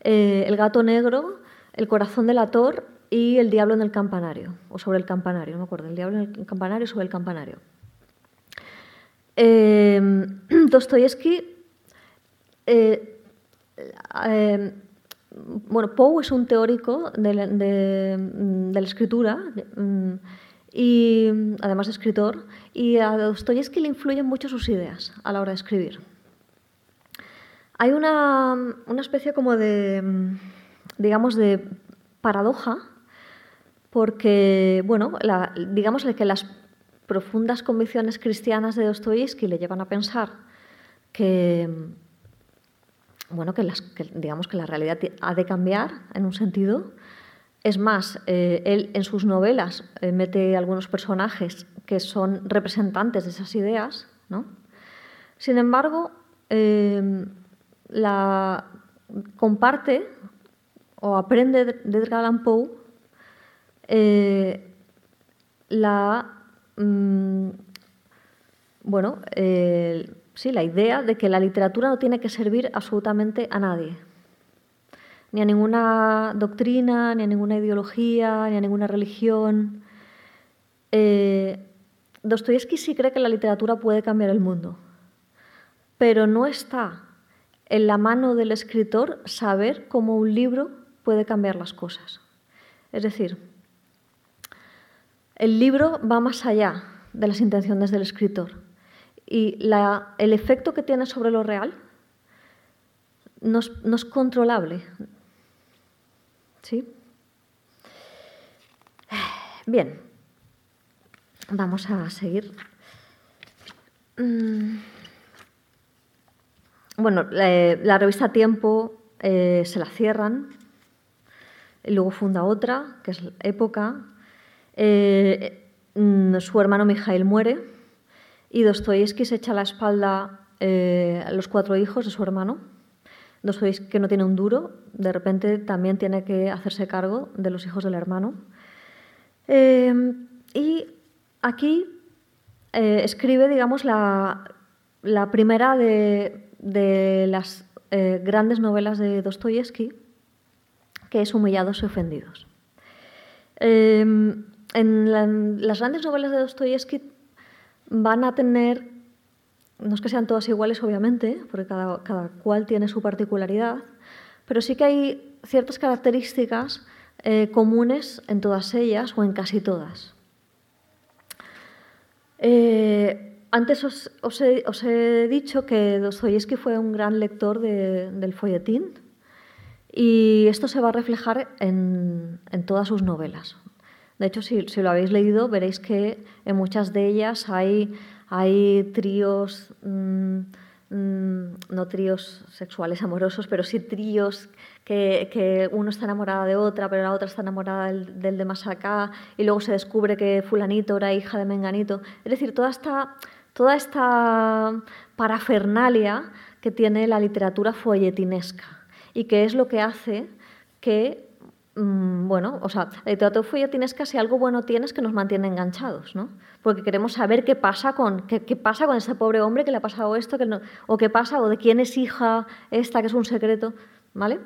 eh, El gato negro, El corazón del ator y El diablo en el campanario, o sobre el campanario, no me acuerdo, El diablo en el campanario sobre el campanario. Eh, Dostoyevsky, eh, bueno, Poe es un teórico de, la escritura mm, y además de escritor, y a Dostoyevsky le influyen mucho sus ideas a la hora de escribir. Hay una, especie como de, digamos, de paradoja, porque, bueno, digamos que las profundas convicciones cristianas de Dostoyevsky le llevan a pensar que, bueno, que, las, que, digamos que la realidad ha de cambiar en un sentido, es más, eh, él en sus novelas eh, mete algunos personajes que son representantes de esas ideas, ¿no? Sin embargo, em, la comparte o aprende de Edgar Allan Poe eh, la mm, bueno, sí, la idea de que la literatura no tiene que servir absolutamente a nadie ni a ninguna doctrina, ni a ninguna ideología, ni a ninguna religión. Eh, Dostoyevsky sí cree que la literatura puede cambiar el mundo, pero no está en la mano del escritor saber cómo un libro puede cambiar las cosas. Es decir, el libro va más allá de las intenciones del escritor y el efecto que tiene sobre lo real no es controlable, ¿Sí? Bien, vamos a seguir. Mm. Bueno, la, revista Tiempo eh, se la cierran, y luego funda otra, que es Época. Eh, mm, su hermano Mijail muere y Dostoyevsky se echa a la espalda eh, a los cuatro hijos de su hermano Dostoyevsky que no tiene un duro, de repente también tiene que hacerse cargo de los hijos del hermano. Em, y aquí eh, escribe, digamos, la, primera de, las eh, grandes novelas de Dostoyevsky, que es Humillados y Ofendidos. Em, en las grandes novelas de Dostoyevsky van a tener no es que sean todas iguales, obviamente, porque cada, cual tiene su particularidad, pero sí que hay ciertas características eh, comunes en todas ellas o en casi todas. Eh, antes os, he, dicho que Dostoyevsky fue un gran lector del folletín y esto se va a reflejar en, todas sus novelas. De hecho, si, lo habéis leído, veréis que en muchas de ellas hay hay tríos, mm, mm, no tríos sexuales amorosos, pero sí tríos que, uno está enamorada de otra, pero la otra está enamorada del, de más acá, y luego se descubre que fulanito era hija de menganito. Es decir, toda esta, toda esta parafernalia que tiene la literatura folletinesca y que es lo que hace que Mm, bueno, o sea, la literatura tienes casi algo bueno tienes que nos mantiene enganchados, ¿no? Porque queremos saber qué pasa con, qué, pasa con ese pobre hombre que le ha pasado esto, que no, o qué pasa, o de quién es hija esta, que es un secreto, ¿vale?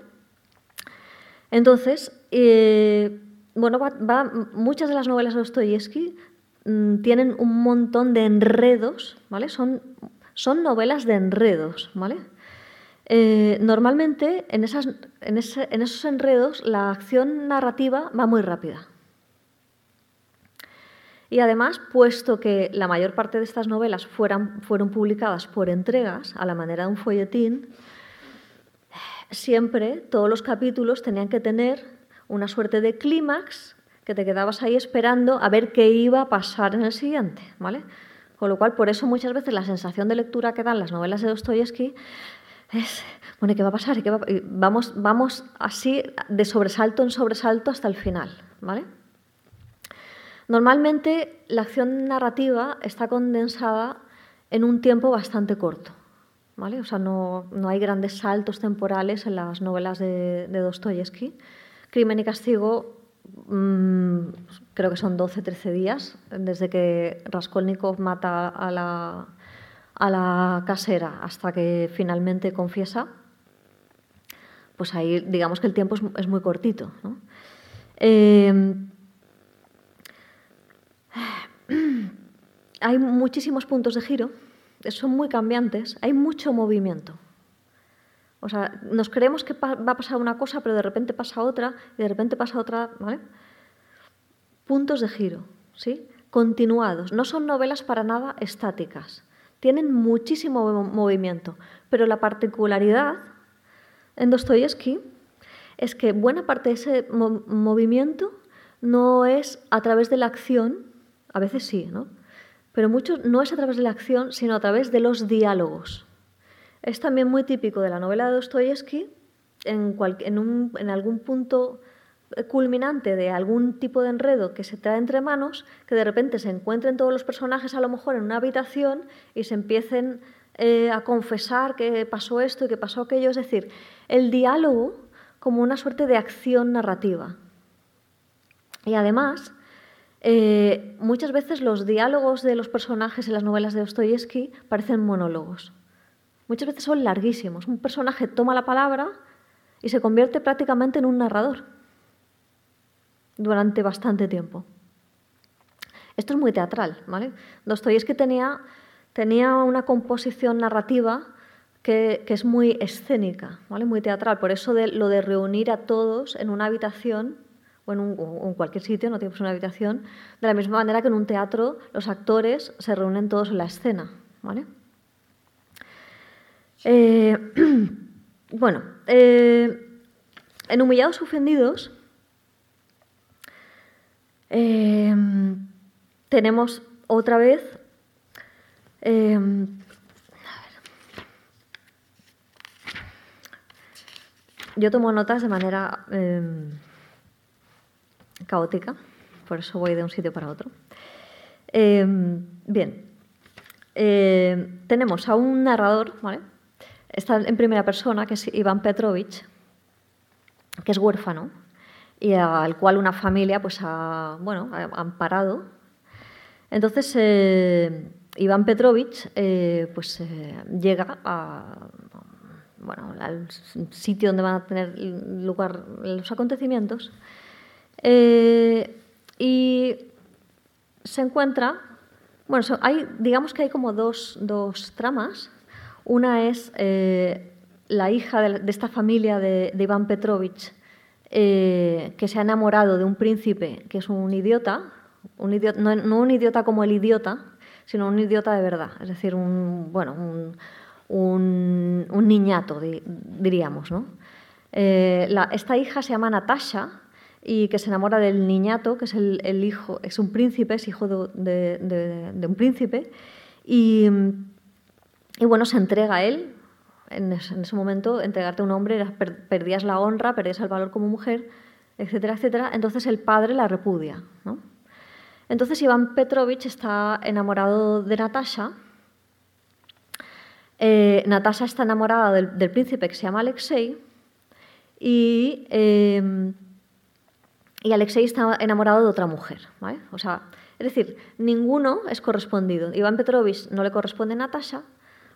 Entonces, eh, bueno, muchas de las novelas de Dostoyevsky mm, tienen un montón de enredos, ¿vale? Son, son novelas de enredos, ¿vale? Eh, normalmente en, esos enredos la acción narrativa va muy rápida. Y además, puesto que la mayor parte de estas novelas fueron publicadas por entregas, a la manera de un folletín, siempre todos los capítulos tenían que tener una suerte de clímax, que te quedabas ahí esperando a ver qué iba a pasar en el siguiente, ¿vale? Con lo cual, por eso muchas veces la sensación de lectura que dan las novelas de Dostoyevsky bueno, ¿qué va a pasar? ¿Y qué va vamos, así de sobresalto en sobresalto hasta el final, ¿vale? Normalmente la acción narrativa está condensada en un tiempo bastante corto. ¿vale? O sea, no, no, hay grandes saltos temporales en las novelas de, de Dostoyevsky. Crimen y castigo mmm, creo que son 12-13 días desde que Raskolnikov mata a la, a la casera hasta que finalmente confiesa. Pues ahí digamos que el tiempo es, muy cortito. Eh, hay muchísimos puntos de giro, son muy cambiantes, hay mucho movimiento. O sea, nos creemos que va a pasar una cosa, pero de repente pasa otra, y de repente pasa otra. Puntos de giro, ¿sí? Continuados. No son novelas para nada estáticas. Tienen muchísimo movimiento, pero la particularidad en Dostoyevsky es que buena parte de ese movimiento no es a través de la acción, a veces sí, ¿no? Pero mucho no es a través de la acción, sino a través de los diálogos. Es también muy típico de la novela de Dostoyevsky, en, algún punto culminante de algún tipo de enredo que se trae entre manos, que de repente se encuentren todos los personajes a lo mejor en una habitación y se empiecen eh, a confesar que pasó esto y que pasó aquello. Es decir, el diálogo como una suerte de acción narrativa. Y además, eh, muchas veces los diálogos de los personajes en las novelas de Dostoyevsky parecen monólogos. Muchas veces son larguísimos. Un personaje toma la palabra y se convierte prácticamente en un narrador durante bastante tiempo. Esto es muy teatral, ¿vale? Dostoyevsky tenía, tenía una composición narrativa que, es muy escénica, ¿vale? Muy teatral. Por eso lo de reunir a todos en una habitación o en, un, cualquier sitio, no tiene que ser una habitación, de la misma manera que en un teatro los actores se reúnen todos en la escena. ¿vale? Eh, bueno, eh, en Humillados Ofendidos eh, tenemos otra vez eh, yo tomo notas de manera eh, caótica, por eso voy de un sitio para otro. Bien, tenemos a un narrador, ¿vale? está en primera persona, que es Iván Petrovich, que es huérfano y al cual una familia pues, ha, bueno, ha amparado. Entonces, eh, Iván Petrovich eh, pues, eh, llega al sitio donde van a tener lugar los acontecimientos eh, y se encuentra, bueno, hay, digamos que hay como dos, dos tramas. Una es la hija de, de, esta familia de, de Iván Petrovich, eh, que se ha enamorado de un príncipe que es un idiota, un idiota no, un idiota como el idiota, sino un idiota de verdad, es decir, un, bueno, un, niñato, diríamos. ¿no? Eh, esta hija se llama Natasha y que se enamora del niñato, que es el, hijo, es un príncipe, es hijo de un príncipe, y, y, bueno, se entrega a él. En ese, en ese momento, entregarte a un hombre, per, perdías la honra, perdías el valor como mujer, etcétera, etcétera. Entonces el padre la repudia. ¿no? Entonces Iván Petrovich está enamorado de Natasha. Eh, Natasha está enamorada del, del, príncipe que se llama Alexei y eh, y Alexei está enamorado de otra mujer. ¿vale? O sea, es decir, ninguno es correspondido. Iván Petrovich no le corresponde a Natasha,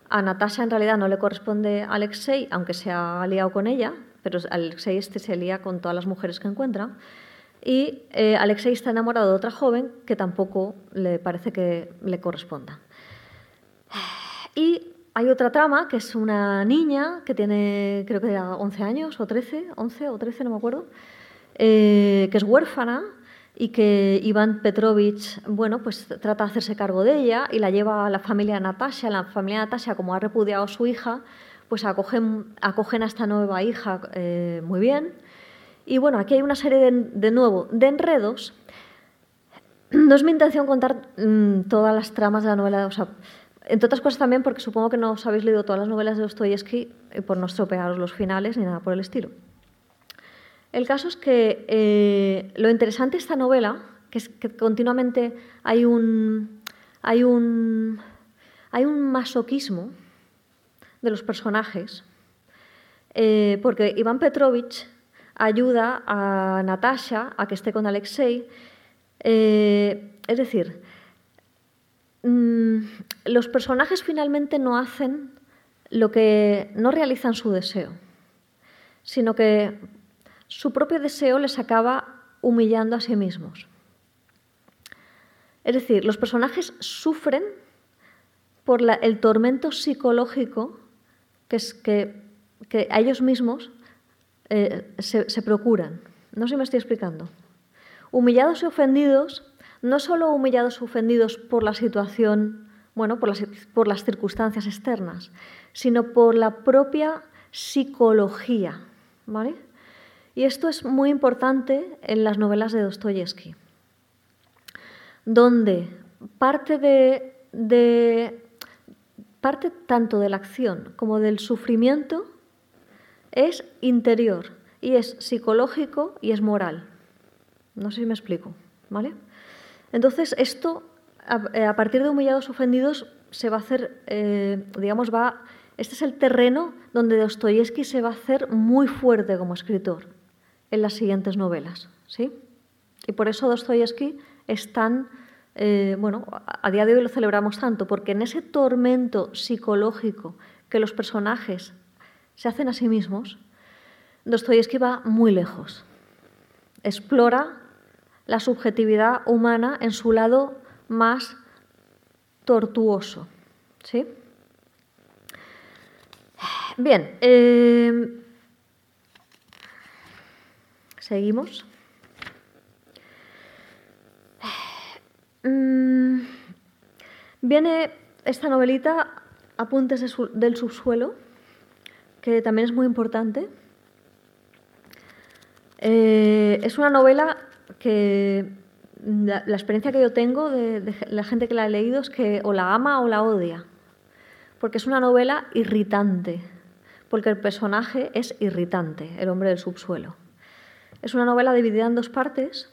a Natasha en realidad no le corresponde a Alexei, aunque se ha liado con ella, pero Alexei este se lía con todas las mujeres que encuentra. Y eh, Alexei está enamorado de otra joven que tampoco le parece que le corresponda. Y hay otra trama que es una niña que tiene, creo que 11 años o 13, 11 o 13, no me acuerdo, eh, que es huérfana y que Iván Petrovich bueno, pues trata de hacerse cargo de ella y la lleva a la familia Natasha. La familia Natasha, como ha repudiado a su hija, pues acogen, acogen a esta nueva hija eh, muy bien Y bueno, aquí hay una serie de, de nuevo de enredos. No es mi intención contar mm, todas las tramas de la novela, o sea, entre otras cosas también porque supongo que no os habéis leído todas las novelas de Dostoyevsky y por no estropearos los finales ni nada por el estilo. El caso es que eh, lo interesante de esta novela, que es que continuamente hay un, hay un, hay un masoquismo de los personajes, eh, porque Iván Petrovich ayuda a Natasha a que esté con Alexei. Eh, es decir, mm, los personajes finalmente no hacen lo que no realizan su deseo, sino que su propio deseo les acaba humillando a sí mismos. Es decir, los personajes sufren por el tormento psicológico que, a ellos mismos eh, se, procuran. No sé si me estoy explicando. Humillados y ofendidos, no solo humillados y ofendidos por la situación, bueno, por las, por las circunstancias externas, sino por la propia psicología. ¿vale? Y esto es muy importante en las novelas de Dostoyevsky, donde parte, de, parte tanto de la acción como del sufrimiento es interior y es psicológico y es moral. No sé si me explico, ¿vale? Entonces, esto, a, partir de humillados ofendidos, se va a hacer, eh, digamos, va, este es el terreno donde Dostoyevsky se va a hacer muy fuerte como escritor en las siguientes novelas. ¿sí? Y por eso Dostoyevsky es tan, eh, bueno, a día de hoy lo celebramos tanto, porque en ese tormento psicológico que los personajes se hacen a sí mismos, Dostoyevsky va muy lejos. Explora la subjetividad humana en su lado más tortuoso. ¿sí? Bien, eh, Seguimos. Mm, viene esta novelita, Apuntes del subsuelo, que también es muy importante. Eh, es una novela que la, experiencia que yo tengo de, de, la gente que la ha leído es que o la ama o la odia, porque es una novela irritante, porque el personaje es irritante, el hombre del subsuelo. Es una novela dividida en dos partes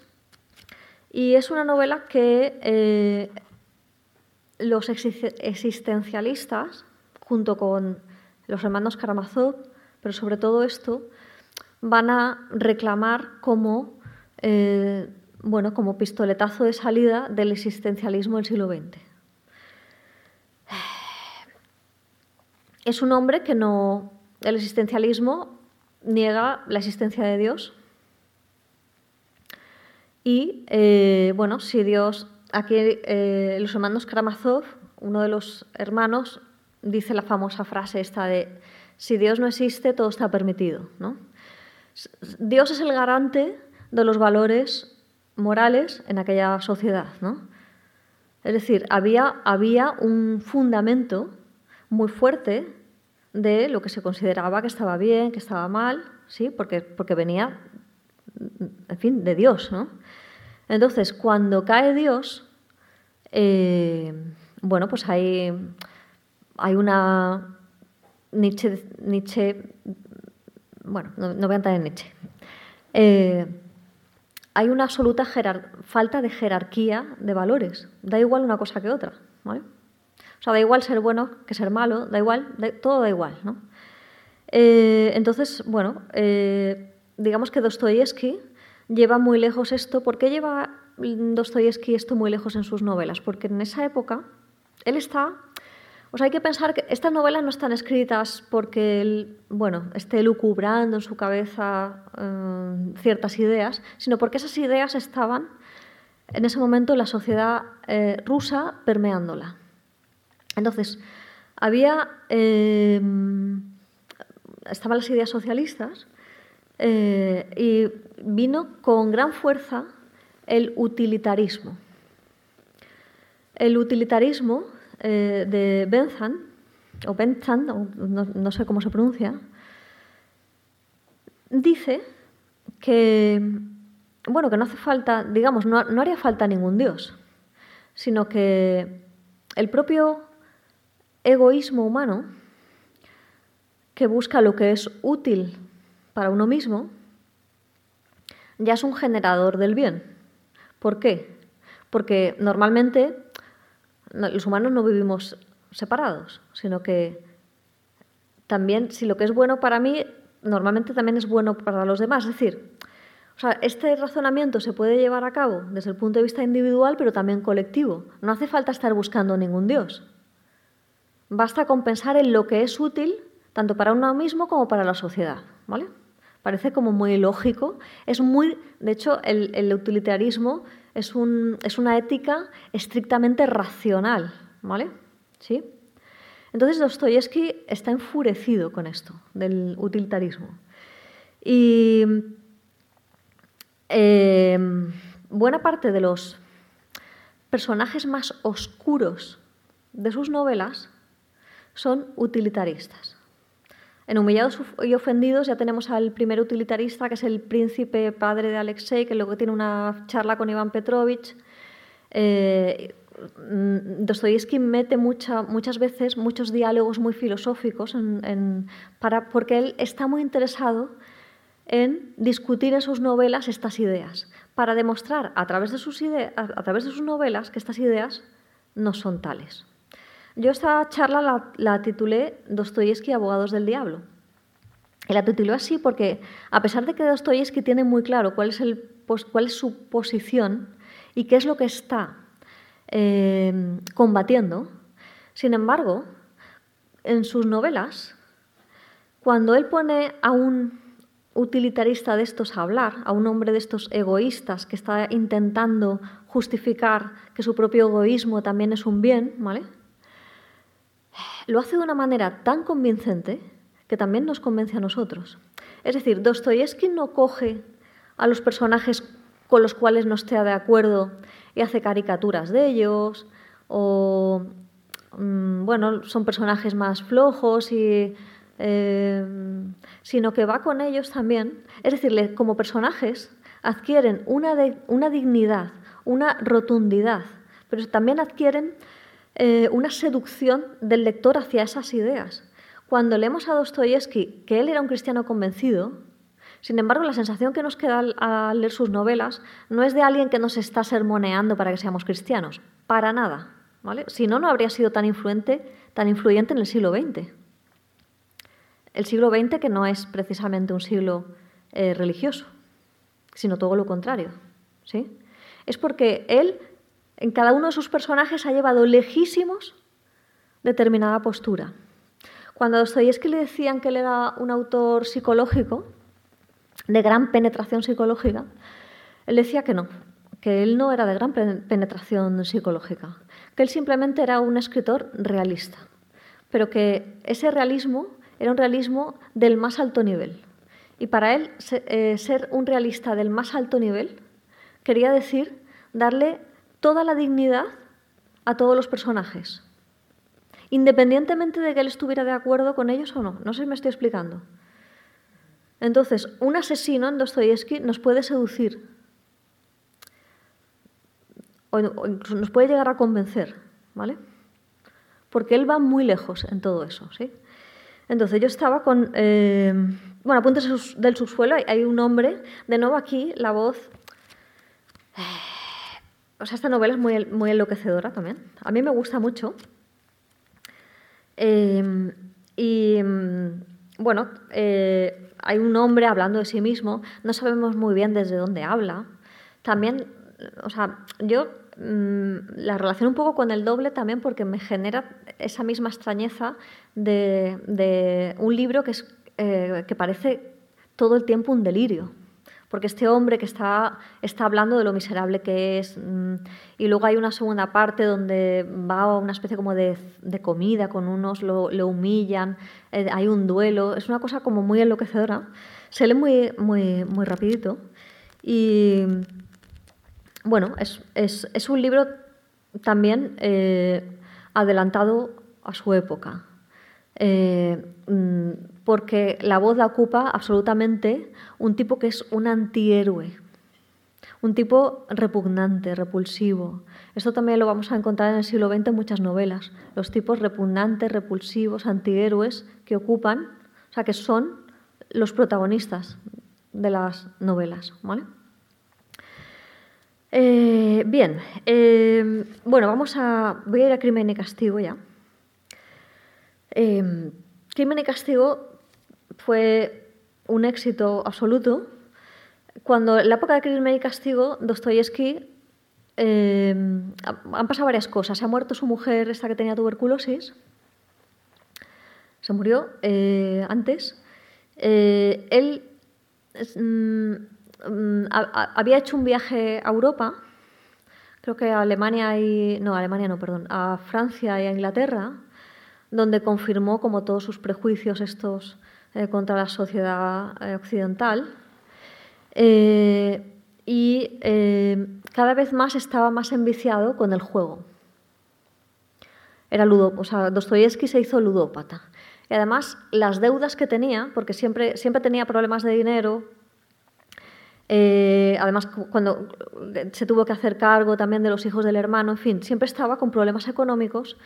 y es una novela que eh, los existencialistas, junto con los hermanos Karamazov, pero sobre todo esto, van a reclamar como, eh, bueno, como pistoletazo de salida del existencialismo del siglo XX. Es un hombre que no. El existencialismo niega la existencia de Dios, y eh, bueno, si Dios, aquí eh, los hermanos Karamazov, uno de los hermanos, dice la famosa frase esta de, si Dios no existe, todo está permitido. ¿no? Dios es el garante de los valores morales en aquella sociedad. ¿no? Es decir, había, había un fundamento muy fuerte de lo que se consideraba que estaba bien, que estaba mal, ¿sí? porque, porque venía, en fin, de Dios. ¿no? Entonces, cuando cae Dios, eh, bueno, pues hay, hay una Nietzsche, Nietzsche bueno, no, voy a entrar en Nietzsche. Eh, hay una absoluta falta de jerarquía de valores. Da igual una cosa que otra. ¿vale? O sea, da igual ser bueno que ser malo, da igual, todo da igual. ¿no? Eh, entonces, bueno, digamos que Dostoyevsky lleva muy lejos esto. ¿Por qué lleva Dostoyevsky esto muy lejos en sus novelas? Porque en esa época él está... O sea, hay que pensar que estas novelas no están escritas porque él, bueno, esté lucubrando en su cabeza eh, ciertas ideas, sino porque esas ideas estaban en ese momento en la sociedad eh, rusa permeándola. Entonces, había... Eh, estaban las ideas socialistas y vino con gran fuerza el utilitarismo. El utilitarismo eh, de Benzan, o Benzan, no, sé cómo se pronuncia, dice que, bueno, que no hace falta, digamos, no, no haría falta ningún Dios, sino que el propio egoísmo humano, que busca lo que es útil para uno mismo, ya es un generador del bien. ¿Por qué? Porque normalmente los humanos no vivimos separados, sino que también si lo que es bueno para mí, normalmente también es bueno para los demás. Es decir, este razonamiento se puede llevar a cabo desde el punto de vista individual, pero también colectivo. No hace falta estar buscando ningún Dios. Basta con pensar en lo que es útil tanto para uno mismo como para la sociedad. ¿vale? Parece como muy lógico. Es muy, de hecho, el, utilitarismo es, un, es, una ética estrictamente racional. ¿vale? ¿Sí? Entonces Dostoyevsky está enfurecido con esto del utilitarismo. Y eh, buena parte de los personajes más oscuros de sus novelas son utilitaristas. En Humillados y Ofendidos ya tenemos al primer utilitarista, que es el príncipe padre de Alexei, que luego tiene una charla con Iván Petrovich. Eh, Dostoyevsky mete muchas veces muchos diálogos muy filosóficos para, porque él está muy interesado en discutir en sus novelas estas ideas, para demostrar a través de sus, a través de sus novelas que estas ideas no son tales. Yo esta charla la, titulé Dostoyevsky, Abogados del Diablo. Y la titulé así porque, a pesar de que Dostoyevsky tiene muy claro cuál es, el, cuál es su posición y qué es lo que está eh, combatiendo, sin embargo, en sus novelas, cuando él pone a un utilitarista de estos a hablar, a un hombre de estos egoístas que está intentando justificar que su propio egoísmo también es un bien, ¿vale? Lo hace de una manera tan convincente que también nos convence a nosotros. Es decir, Dostoyevsky no coge a los personajes con los cuales no esté de acuerdo y hace caricaturas de ellos, o mm, bueno, son personajes más flojos eh, sino que va con ellos también. Es decir, como personajes adquieren una, una dignidad, una rotundidad, pero también adquieren eh, una seducción del lector hacia esas ideas. Cuando leemos a Dostoyevsky que él era un cristiano convencido, sin embargo, la sensación que nos queda al, leer sus novelas no es de alguien que nos está sermoneando para que seamos cristianos, para nada. ¿vale? Si no, no habría sido tan influente, tan influyente en el siglo XX. El siglo XX que no es precisamente un siglo eh, religioso, sino todo lo contrario. ¿sí? Es porque él en cada uno de sus personajes ha llevado lejísimos determinada postura. Cuando a Dostoyevsky le decían que él era un autor psicológico, de gran penetración psicológica, él decía que no, que él no era de gran penetración psicológica, que él simplemente era un escritor realista, pero que ese realismo era un realismo del más alto nivel. Y para él eh, ser un realista del más alto nivel quería decir darle toda la dignidad a todos los personajes, independientemente de que él estuviera de acuerdo con ellos o no. No sé si me estoy explicando. Entonces, un asesino en Dostoyevsky nos puede seducir o incluso nos puede llegar a convencer, ¿vale? Porque él va muy lejos en todo eso, ¿sí? Entonces yo estaba con, eh, bueno, apuntes del subsuelo, hay un hombre, de nuevo aquí la voz o sea, esta novela es muy, muy enloquecedora también. A mí me gusta mucho. Em, y mm, bueno, eh, hay un hombre hablando de sí mismo, no sabemos muy bien desde dónde habla. También, o sea, yo mm, la relaciono un poco con el doble también porque me genera esa misma extrañeza de, un libro que, es, eh, que parece todo el tiempo un delirio porque este hombre que está, está hablando de lo miserable que es, mm, y luego hay una segunda parte donde va a una especie como de, comida con unos, lo, humillan, eh, hay un duelo, es una cosa como muy enloquecedora, se lee muy, muy, muy rapidito, y bueno, es, un libro también eh, adelantado a su época. Eh, mm, porque la voz la ocupa absolutamente un tipo que es un antihéroe, un tipo repugnante, repulsivo. Esto también lo vamos a encontrar en el siglo XX en muchas novelas. Los tipos repugnantes, repulsivos, antihéroes que ocupan, o sea, que son los protagonistas de las novelas. ¿vale? Eh, bien, eh, bueno, vamos a. Voy a ir a Crimen y Castigo ya. Eh, Crimen y Castigo fue un éxito absoluto. Cuando en la época de Crimen y Castigo, Dostoyevsky han pasado varias cosas. Se ha muerto su mujer, esta que tenía tuberculosis. Se murió antes. él mm, Mm, había hecho un viaje a Europa, creo que a Alemania y. No, Alemania no, perdón, a Francia y a Inglaterra, donde confirmó como todos sus prejuicios estos eh, contra la sociedad eh, occidental. Eh, y cada vez más estaba más enviciado con el juego. Era ludo, o sea, Dostoyevsky se hizo ludópata. Y además las deudas que tenía, porque siempre, siempre tenía problemas de dinero, además, cuando se tuvo que hacer cargo también de los hijos del hermano, en fin, siempre estaba con problemas económicos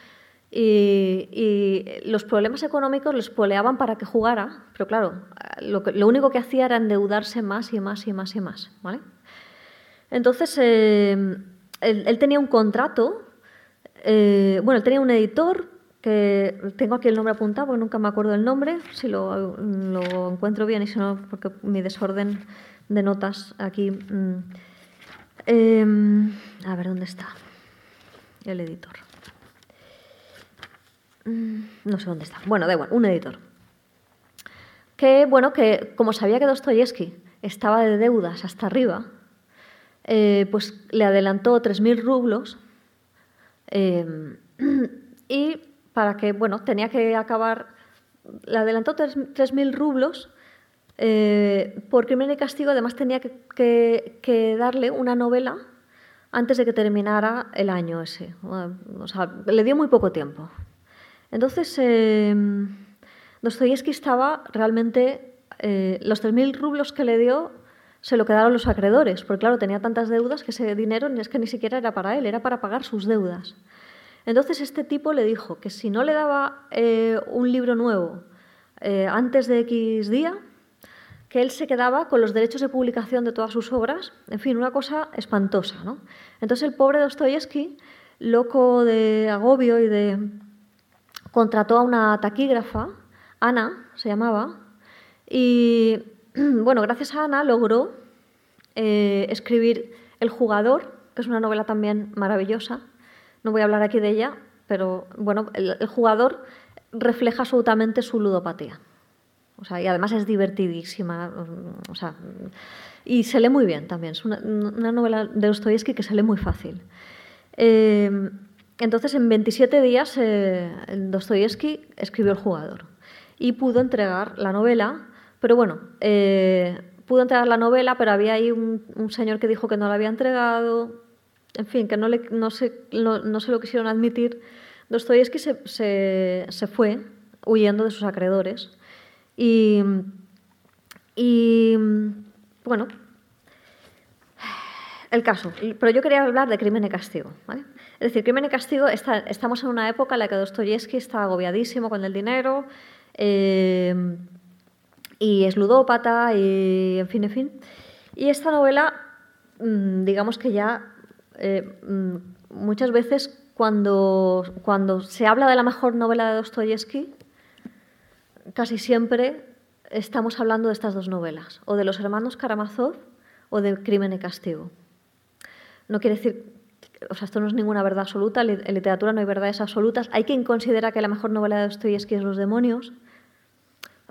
y, los problemas económicos les poleaban para que jugara, pero claro, lo, único que hacía era endeudarse más y más y más y más. ¿vale? Entonces, eh, él, tenía un contrato, eh, bueno, él tenía un editor que tengo aquí el nombre apuntado nunca me acuerdo del nombre, si lo, lo encuentro bien y si no, porque mi desorden de notas aquí. Mm. Em, a ver, ¿dónde está? El editor. Mm, no sé dónde está. Bueno, da igual, un editor. Que, bueno, que como sabía que Dostoyevsky estaba de deudas hasta arriba, eh, pues le adelantó 3.000 rublos em, y para que, bueno, tenía que acabar, le adelantó 3.000 rublos eh, por crimen y castigo, además tenía que, darle una novela antes de que terminara el año ese. O sea, le dio muy poco tiempo. Entonces, eh, Dostoyevsky estaba realmente. Eh, los 3.000 rublos que le dio se lo quedaron los acreedores, porque claro, tenía tantas deudas que ese dinero es que ni siquiera era para él, era para pagar sus deudas. Entonces este tipo le dijo que si no le daba eh, un libro nuevo antes de X día, que él se quedaba con los derechos de publicación de todas sus obras, en fin, una cosa espantosa. ¿no? Entonces el pobre Dostoyevsky, loco de agobio y de... contrató a una taquígrafa, Ana se llamaba, y bueno, gracias a Ana logró eh, escribir El jugador, que es una novela también maravillosa. No voy a hablar aquí de ella, pero bueno, el jugador refleja absolutamente su ludopatía. O sea, y además es divertidísima. Mm, o sea, y se lee muy bien también. Es una, novela de Dostoyevsky que se lee muy fácil. Eh, entonces, en 27 días, eh, Dostoyevsky escribió El jugador y pudo entregar la novela, pero bueno, eh, pudo entregar la novela, pero había ahí un, señor que dijo que no la había entregado, en fin, que no, le, no, se, lo quisieron admitir. Dostoyevsky se, fue huyendo de sus acreedores y, bueno, el caso. Pero yo quería hablar de crimen y castigo. Es decir, crimen y castigo, estamos en una época en la que Dostoyevsky está agobiadísimo con el dinero eh, y es ludópata y en fin, en fin. Y esta novela, mm, digamos que ya eh, mm, muchas veces cuando, cuando se habla de la mejor novela de Dostoyevsky, casi siempre estamos hablando de estas dos novelas, o de los hermanos Karamazov o de Crimen y Castigo. No quiere decir, o sea, esto no es ninguna verdad absoluta, en literatura no hay verdades absolutas. Hay quien considera que la mejor novela de Dostoyevsky es Los demonios,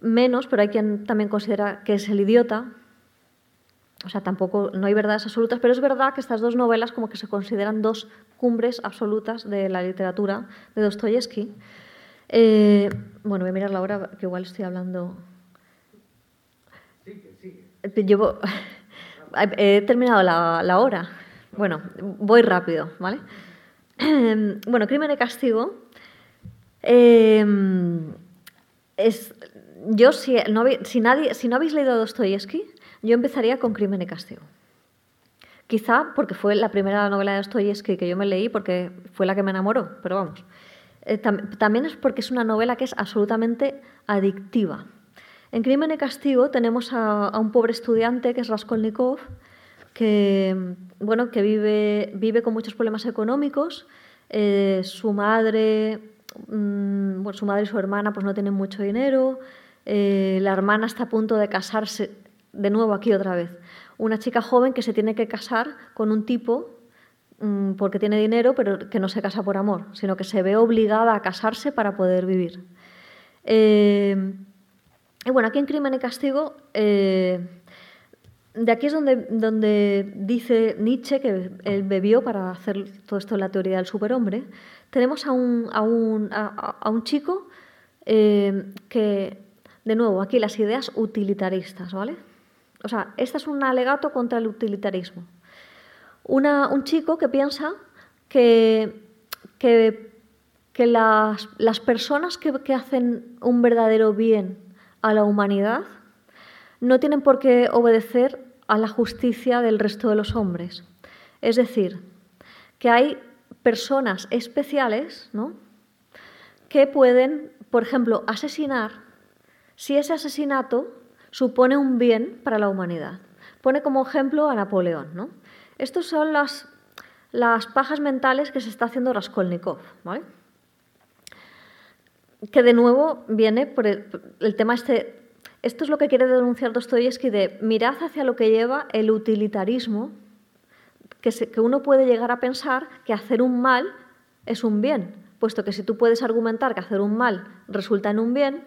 menos, pero hay quien también considera que es El idiota. O sea, tampoco, no hay verdades absolutas, pero es verdad que estas dos novelas como que se consideran dos cumbres absolutas de la literatura de Dostoyevsky. Eh, bueno, voy a mirar la hora, que igual estoy hablando. Llevo... He terminado la, hora. Bueno, voy rápido, ¿vale? Bueno, Crimen y Castigo. Em, es, yo, si no, si, nadie, si no habéis leído Dostoyevsky, yo empezaría con Crimen y Castigo. Quizá porque fue la primera novela de Dostoyevsky que yo me leí, porque fue la que me enamoró, pero vamos. Eh, también es porque es una novela que es absolutamente adictiva. En Crimen y Castigo tenemos a, un pobre estudiante que es Raskolnikov, que, bueno, que vive, vive con muchos problemas económicos. Eh, su madre, mm, bueno, su madre y su hermana pues no tienen mucho dinero. Eh, la hermana está a punto de casarse, de nuevo aquí otra vez. Una chica joven que se tiene que casar con un tipo mm, porque tiene dinero, pero que no se casa por amor, sino que se ve obligada a casarse para poder vivir. Eh, y bueno, aquí en Crimen y Castigo, de aquí es donde, donde dice Nietzsche que él bebió para hacer todo esto en la teoría del superhombre. Tenemos a un, a un, a, un chico eh, que, de nuevo, aquí las ideas utilitaristas, ¿vale? O sea, este es un alegato contra el utilitarismo. un chico que piensa que, que, las, las, personas que, que hacen un verdadero bien a la humanidad no tienen por qué obedecer a la justicia del resto de los hombres. Es decir, que hay personas especiales ¿no? que pueden, por ejemplo, asesinar si ese asesinato supone un bien para la humanidad. Pone como ejemplo a Napoleón. ¿no? Estas son las, las pajas mentales que se está haciendo Raskolnikov. ¿vale? que de nuevo viene por el, tema este. Esto es lo que quiere denunciar Dostoyevsky de mirad hacia lo que lleva el utilitarismo, que, que uno puede llegar a pensar que hacer un mal es un bien, puesto que si tú puedes argumentar que hacer un mal resulta en un bien,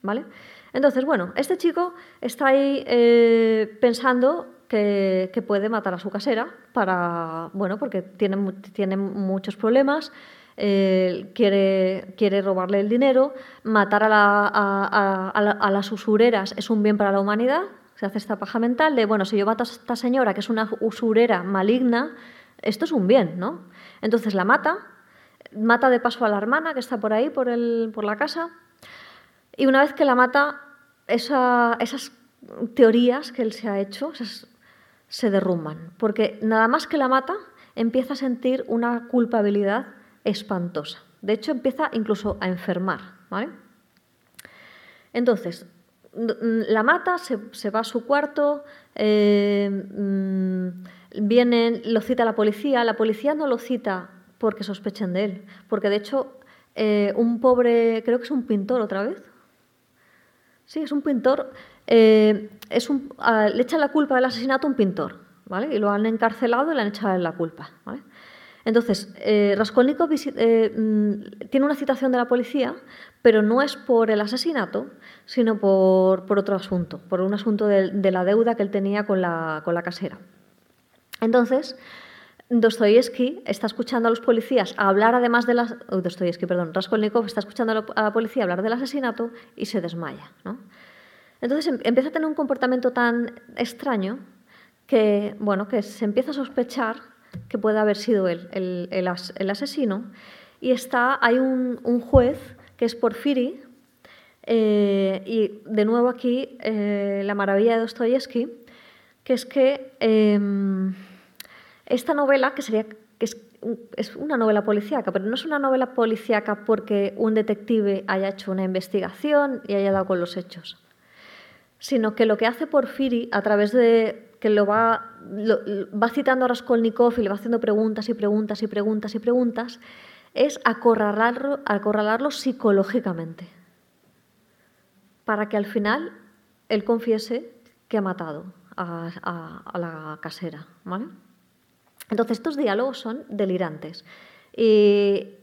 ¿vale? Entonces, bueno, este chico está ahí eh, pensando que, que, puede matar a su casera para, bueno, porque tiene, tiene muchos problemas, eh, quiere, quiere robarle el dinero, matar a, las usureras es un bien para la humanidad, se hace esta paja mental de, bueno, si yo mato a esta señora que es una usurera maligna, esto es un bien, ¿no? Entonces la mata, mata de paso a la hermana que está por ahí, por, el, por la casa, y una vez que la mata, esas teorías que él se ha hecho se derrumban, porque nada más que la mata, empieza a sentir una culpabilidad espantosa. De hecho, empieza incluso a enfermar. Entonces, la mata, se, va a su cuarto, eh, mm, vienen, lo cita la policía. La policía no lo cita porque sospechen de él, porque de hecho eh, un pobre, creo que es un pintor otra vez. Sí, es un pintor. Eh, es le echan la culpa del asesinato a un pintor, ¿vale? Y lo han encarcelado y le han echado la culpa, ¿vale? Entonces, eh, Raskolnikov eh, mm, tiene una citación de la policía, pero no es por el asesinato, sino por, otro asunto, por un asunto de, la deuda que él tenía con la, casera. Entonces, Dostoyevsky está escuchando a los policías hablar además de las... Dostoyevsky, perdón, Raskolnikov está escuchando a la policía hablar del asesinato y se desmaya. Entonces em, empieza a tener un comportamiento tan extraño que, bueno, que se empieza a sospechar que puede haber sido él, el, asesino. Y está, hay un, juez que es Porfiri, eh, y de nuevo aquí eh, la maravilla de Dostoyevsky, que es que em, esta novela, que sería que es, es, una novela policíaca, pero no es una novela policíaca porque un detective haya hecho una investigación y haya dado con los hechos, sino que lo que hace Porfiri a través de que lo va, va citando a Raskolnikov y le va haciendo preguntas y preguntas y preguntas y preguntas, es acorralarlo, acorralarlo psicológicamente, para que al final él confiese que ha matado a, la casera. Entonces estos diálogos son delirantes. Y,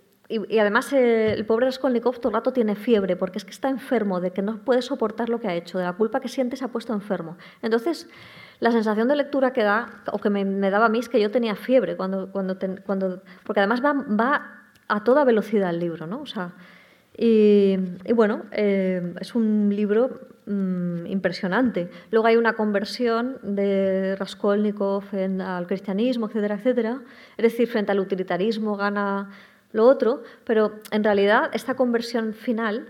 además el pobre Raskolnikov todo el rato tiene fiebre porque es que está enfermo, de que no puede soportar lo que ha hecho, de la culpa que siente se ha puesto enfermo. Entonces la sensación de lectura que da, o que me, daba a mí, es que yo tenía fiebre, cuando, cuando, cuando porque además va, va, a toda velocidad el libro, ¿no? O sea, y, bueno, eh, es un libro mm, impresionante. Luego hay una conversión de Raskolnikov al cristianismo, etcétera, etcétera. Es decir, frente al utilitarismo gana lo otro, pero en realidad esta conversión final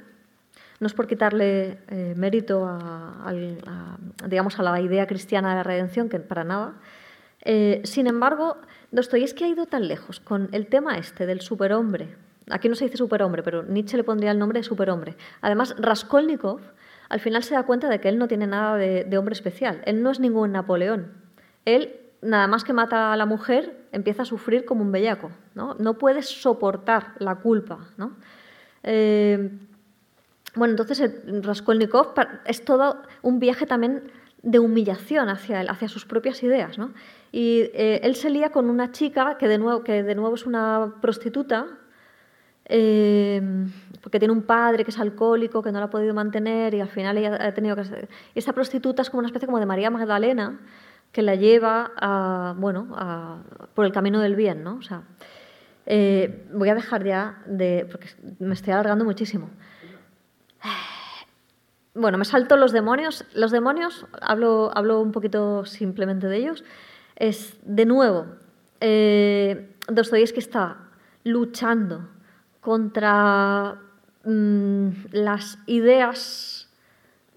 No es por quitarle eh, mérito a, digamos, a la idea cristiana de la redención, que para nada. Eh, sin embargo, Dostoyevsky ha ido tan lejos con el tema este del superhombre. Aquí no se dice superhombre, pero Nietzsche le pondría el nombre de superhombre. Además, Raskolnikov al final se da cuenta de que él no tiene nada de, hombre especial. Él no es ningún Napoleón. Él, nada más que mata a la mujer, empieza a sufrir como un bellaco. No, puede soportar la culpa. Eh, bueno, entonces Raskolnikov es todo un viaje también de humillación hacia él, hacia sus propias ideas. ¿no? Y eh, él se lía con una chica que de nuevo, que de nuevo es una prostituta, eh, porque tiene un padre que es alcohólico, que no la ha podido mantener y al final ella ha tenido que... Y esta prostituta es como una especie como de María Magdalena que la lleva a, bueno, por el camino del bien. ¿no? O sea, eh, voy a dejar ya de... porque me estoy alargando muchísimo. Bueno, me salto los demonios. Los demonios, hablo, hablo un poquito simplemente de ellos. Es, de nuevo, eh, Dostoyevsky está luchando contra mm, las ideas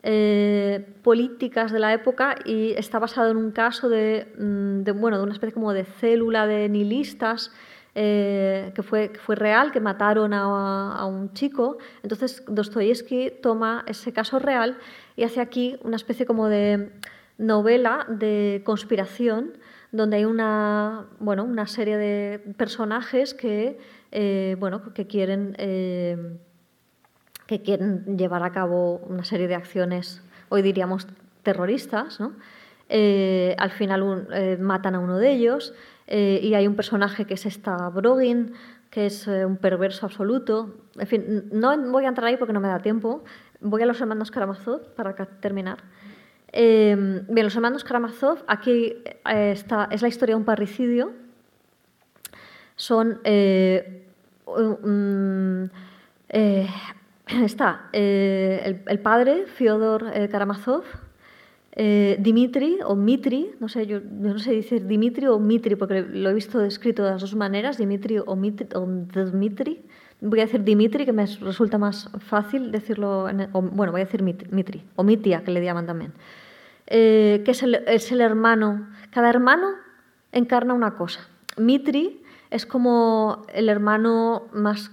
eh, políticas de la época y está basado en un caso de, mm, bueno, de una especie como de célula de nihilistas eh, que, fue, fue real, que mataron a, un chico. Entonces Dostoyevsky toma ese caso real y hace aquí una especie como de novela de conspiración donde hay una, bueno, una serie de personajes que eh, bueno, que quieren, eh, que quieren llevar a cabo una serie de acciones, hoy diríamos terroristas. Eh, al final matan a uno de ellos y hay un personaje que es esta Brogin, que es un perverso absoluto. En fin, no voy a entrar ahí porque no me da tiempo. Voy a los hermanos Karamazov para terminar. bien, los hermanos Karamazov, aquí está, es la historia de un parricidio son... Eh, eh, está eh, el, padre, Fyodor Karamazov, Dimitri o Mitri, no sé, yo, no sé decir Dimitri o Mitri porque lo he visto escrito de las dos maneras, Dimitri o, Mitri, Voy a decir Dimitri, que me resulta más fácil decirlo, bueno, voy a decir Mitri, o Mitia, que le llaman también, que es el, es el hermano, cada hermano encarna una cosa. Mitri es como el hermano más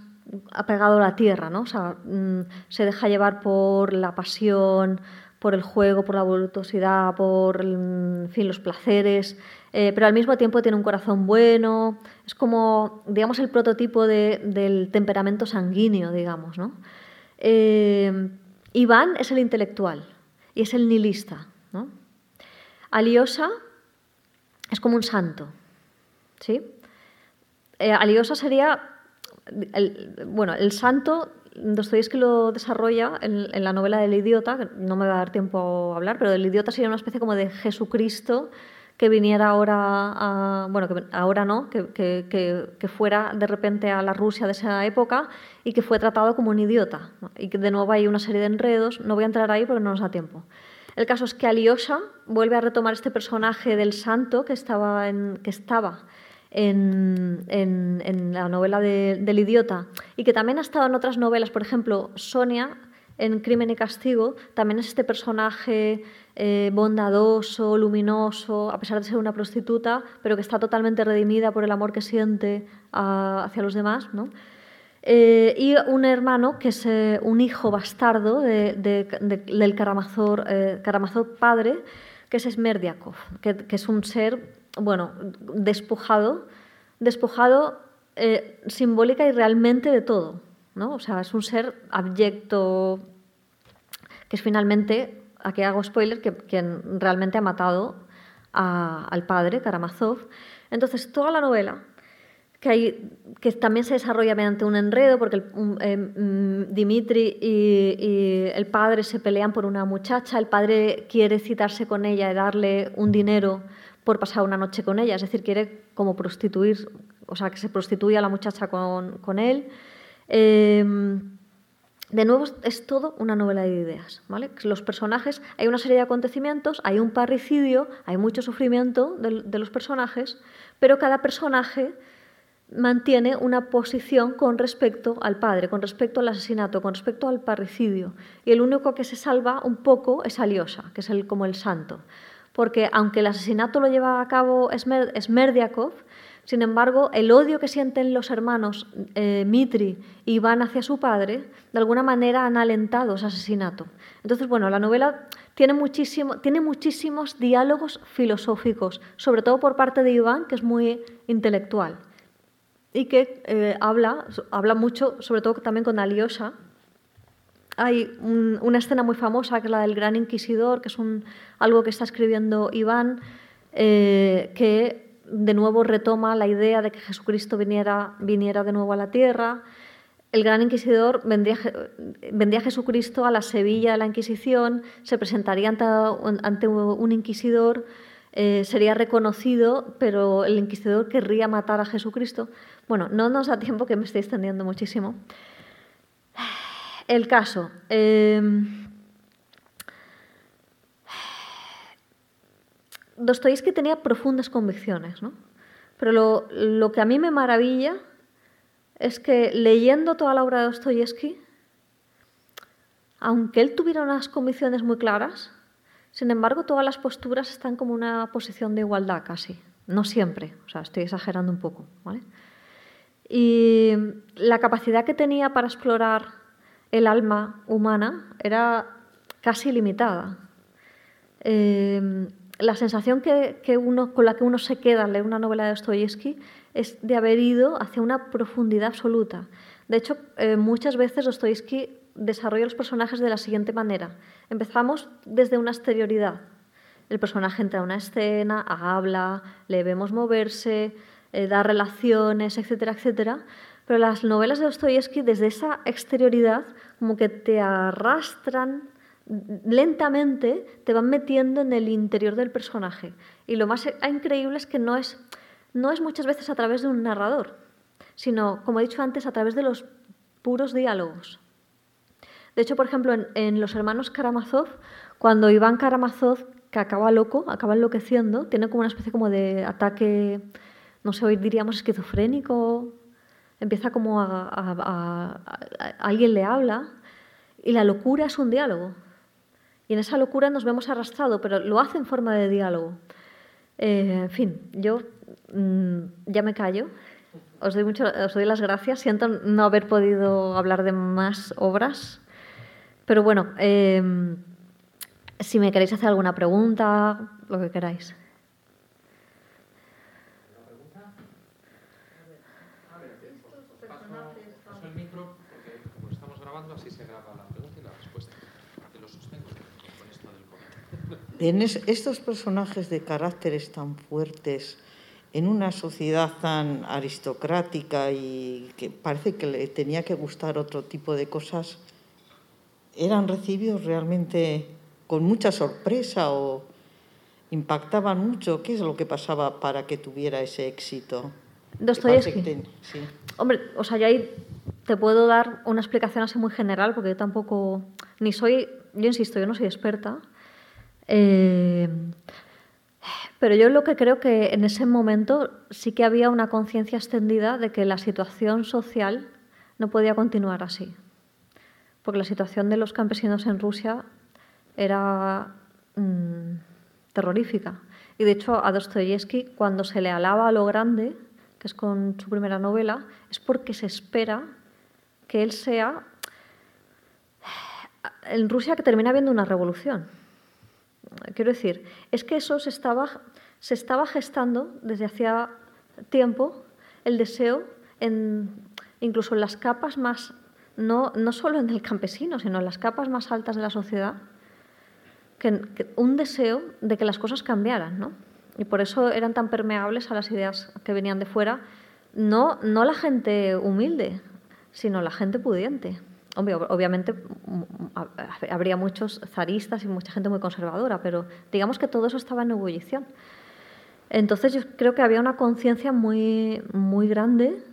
apegado a la tierra, ¿no? O sea, mm, se deja llevar por la pasión, por el juego, por la voluptuosidad, por mm, los placeres, eh, pero al mismo tiempo tiene un corazón bueno, es como, digamos, el prototipo del temperamento sanguíneo, digamos, ¿no? Eh, Iván es el intelectual y es el nihilista, ¿no? Aliosa es como un santo, ¿sí? Eh, Aliosa sería, bueno, el santo, Dostoyevsky lo desarrolla en, la novela del idiota, no me va a dar tiempo a hablar, pero el idiota sería una especie como de Jesucristo que viniera ahora, bueno, que ahora no, que, que, fuera de repente a la Rusia de esa época y que fue tratado como un idiota. Y que de nuevo hay una serie de enredos, no voy a entrar ahí porque no nos da tiempo. El caso es que Alyosha vuelve a retomar este personaje del santo que estaba, que estaba en, la novela del idiota y que también ha estado en otras novelas, por ejemplo, Sonia en Crimen y Castigo, también es este personaje eh, bondadoso, luminoso, a pesar de ser una prostituta, pero que está totalmente redimida por el amor que siente hacia los demás. Eh, y un hermano que es eh, un hijo bastardo del Karamazov, padre, que es Smerdiakov, que, que es un ser bueno, despojado, despojado eh, simbólica y realmente de todo. ¿no? O sea, es un ser abyecto, que es finalmente, aquí hago spoiler, que, quien realmente ha matado al padre, Karamazov. Entonces, toda la novela, que, hay, que también se desarrolla mediante un enredo, porque eh, mm, Dimitri y, y, el padre se pelean por una muchacha, el padre quiere citarse con ella y darle un dinero por pasar una noche con ella, es decir, quiere como prostituir, o sea, que se prostituya la muchacha con, él. Em, de nuevo, es todo una novela de ideas. ¿vale? Los personajes, hay una serie de acontecimientos, hay un parricidio, hay mucho sufrimiento de, los personajes, pero cada personaje mantiene una posición con respecto al padre, con respecto al asesinato, con respecto al parricidio. Y el único que se salva un poco es Alyosha, que es el, como el santo. Porque aunque el asesinato lo lleva a cabo Smerdiakov, sin embargo, el odio que sienten los hermanos eh, Mitri y Iván hacia su padre, de alguna manera han alentado ese asesinato. Entonces, bueno, la novela tiene muchísimos diálogos filosóficos, sobre todo por parte de Iván, que es muy intelectual y que eh, habla, habla mucho, sobre todo también con Alyosha. Hay una escena muy famosa que es la del Gran Inquisidor, que es algo que está escribiendo Iván, eh, que de nuevo retoma la idea de que Jesucristo viniera, viniera de nuevo a la tierra. El gran inquisidor vendría, vendría Jesucristo a la Sevilla de la Inquisición, se presentaría ante, un inquisidor, eh, sería reconocido, pero el inquisidor querría matar a Jesucristo. Bueno, no nos da tiempo que me estoy extendiendo muchísimo. El caso. Eh, Dostoyevsky tenía profundas convicciones, ¿no? Pero lo, que a mí me maravilla es que leyendo toda la obra de Dostoyevsky, aunque él tuviera unas convicciones muy claras, sin embargo todas las posturas están como una posición de igualdad casi. No siempre, o sea, estoy exagerando un poco, ¿vale? Y la capacidad que tenía para explorar el alma humana era casi limitada. Eh, la sensación que, con la que uno se queda al leer una novela de Dostoyevsky es de haber ido hacia una profundidad absoluta. De hecho, eh, muchas veces Dostoyevsky desarrolla los personajes de la siguiente manera. Empezamos desde una exterioridad. El personaje entra a una escena, habla, le vemos moverse, eh, da relaciones, etcétera, etcétera. Pero las novelas de Dostoyevsky, desde esa exterioridad, como que te arrastran lentamente te van metiendo en el interior del personaje. Y lo más increíble es que no es, no es muchas veces a través de un narrador, sino, como he dicho antes, a través de los puros diálogos. De hecho, por ejemplo, en, Los hermanos Karamazov, cuando Iván Karamazov, que acaba loco, acaba enloqueciendo, tiene como una especie como de ataque, no sé, hoy diríamos esquizofrénico, empieza como a alguien le habla, y la locura es un diálogo. Y en esa locura nos vemos arrastrados, pero lo hace en forma de diálogo. Eh, en fin, yo mm, ya me callo. Os doy, mucho, os doy las gracias. Siento no haber podido hablar de más obras. Pero bueno, em, si me queréis hacer alguna pregunta, lo que queráis. En estos personajes de caracteres tan fuertes, en una sociedad tan aristocrática y que parece que le tenía que gustar otro tipo de cosas, eran recibidos realmente con mucha sorpresa o impactaban mucho. ¿Qué es lo que pasaba para que tuviera ese éxito? Dostoyevsky. Sí. Hombre, o sea, yo ahí te puedo dar una explicación así muy general, porque yo tampoco, ni soy, yo insisto, yo no soy experta, eh, pero yo lo que creo que en ese momento sí que había una conciencia extendida de que la situación social no podía continuar así. Porque la situación de los campesinos en Rusia era mm, terrorífica. Y de hecho a Dostoyevsky, cuando se le alaba a lo grande, que es con su primera novela, es porque se espera que él sea en Rusia que termina habiendo una revolución. Quiero decir, es que eso se estaba, se estaba gestando desde hacía tiempo, el deseo, incluso en las capas más, no, no solo en el campesino, sino en las capas más altas de la sociedad, que, un deseo de que las cosas cambiaran, ¿no? Y por eso eran tan permeables a las ideas que venían de fuera, no, no la gente humilde, sino la gente pudiente obviamente mm, mm, habría muchos zaristas y mucha gente muy conservadora, pero digamos que todo eso estaba en ebullición. Entonces yo creo que había una conciencia muy, muy grande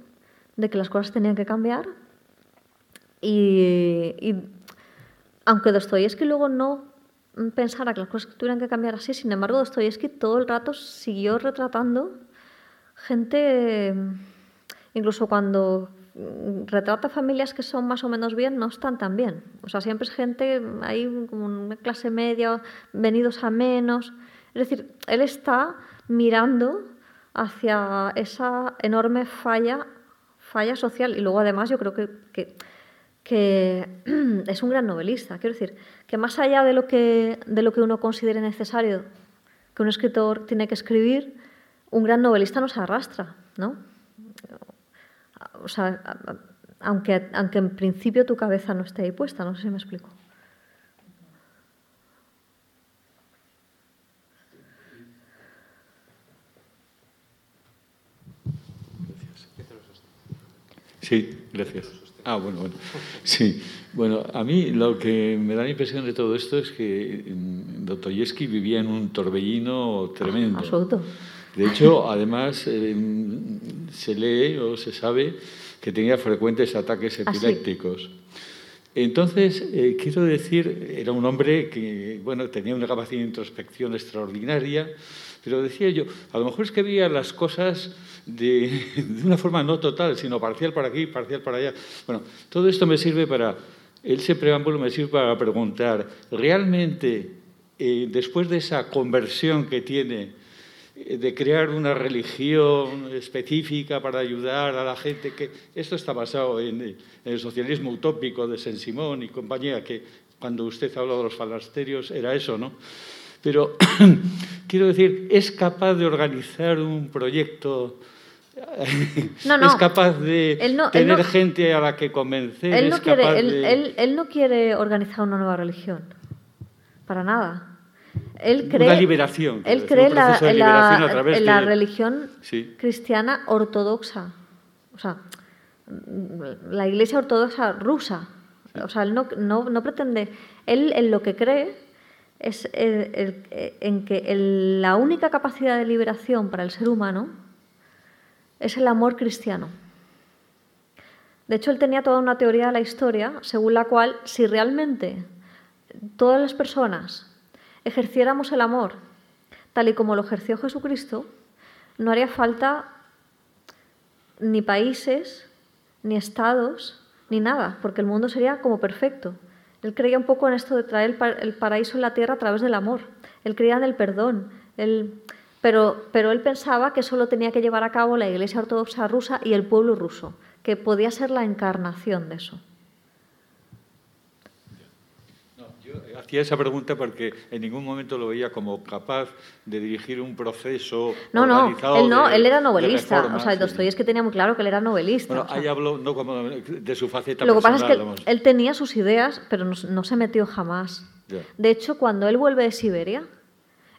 de que las cosas tenían que cambiar y, y aunque Dostoyevsky luego no pensara que las cosas tuvieran que cambiar así, sin embargo Dostoyevsky todo el rato siguió retratando gente incluso cuando retrata familias que son más o menos bien, no están tan bien. O sea, siempre es gente, hay como una clase media, venidos a menos. Es decir, él está mirando hacia esa enorme falla, falla social. Y luego, además, yo creo que, que, que es un gran novelista. Quiero decir, que más allá de lo que, de lo que uno considere necesario que un escritor tiene que escribir, un gran novelista nos arrastra, ¿no? O sea, aunque, aunque en principio tu cabeza no esté ahí puesta, no sé si me explico. Sí, gracias. Ah, bueno, bueno. Sí, bueno, a mí lo que me da la impresión de todo esto es que mm, Dostoyevsky vivía en un torbellino tremendo. Absoluto. De hecho, además, eh, se lee o se sabe que tenía frecuentes ataques Ah, epilépticos. Entonces, eh, quiero decir, era un hombre que, bueno, tenía una capacidad de introspección extraordinaria, pero decía yo, a lo mejor es que veía las cosas de, de una forma no total, sino parcial para aquí, parcial para allá. Bueno, todo esto me sirve para, ese preámbulo me sirve para preguntar, ¿realmente, eh, después de esa conversión que tiene, de crear una religión específica para ayudar a la gente, que esto está basado en, eh, en el socialismo utópico de Saint-Simon y compañía, que cuando usted habló de los falasterios era eso, ¿no? Pero quiero decir, es capaz de organizar un proyecto, No, no. es capaz de no- tener gente a la que convencer, Él no, es capaz quiere, él, él- él no quiere organizar una nueva religión, para nada. Él cree, Una liberación, Él cree un la, de la- liberación la religión Sí. cristiana ortodoxa. O sea, la iglesia ortodoxa rusa. O sea, él no, no- no pretende. Él en lo que cree es el- el- en que el- la única capacidad de liberación para el ser humano es el amor cristiano. De hecho, él tenía toda una teoría de la historia según la cual si realmente todas las personas ejerciéramos el amor tal y como lo ejerció Jesucristo, no haría falta ni países, ni estados, ni nada, porque el mundo sería como perfecto. Él creía un poco en esto de traer el, pa- el paraíso en la tierra a través del amor. Él creía en el perdón. Pero, pero él pensaba que solo tenía que llevar a cabo la Iglesia Ortodoxa rusa y el pueblo ruso, que podía ser la encarnación de eso. No, yo hacía esa pregunta porque en ningún momento lo veía como capaz de dirigir un proceso No, no, organizado él no, de- él era novelista. reforma, o sea, sí. Dostoyevsky tenía muy claro que él era novelista. Bueno, o sea, ahí hablo no como de su faceta Lo que pasa es que él, él tenía sus ideas, pero no, no se metió jamás. Ya. De hecho, cuando él vuelve de Siberia,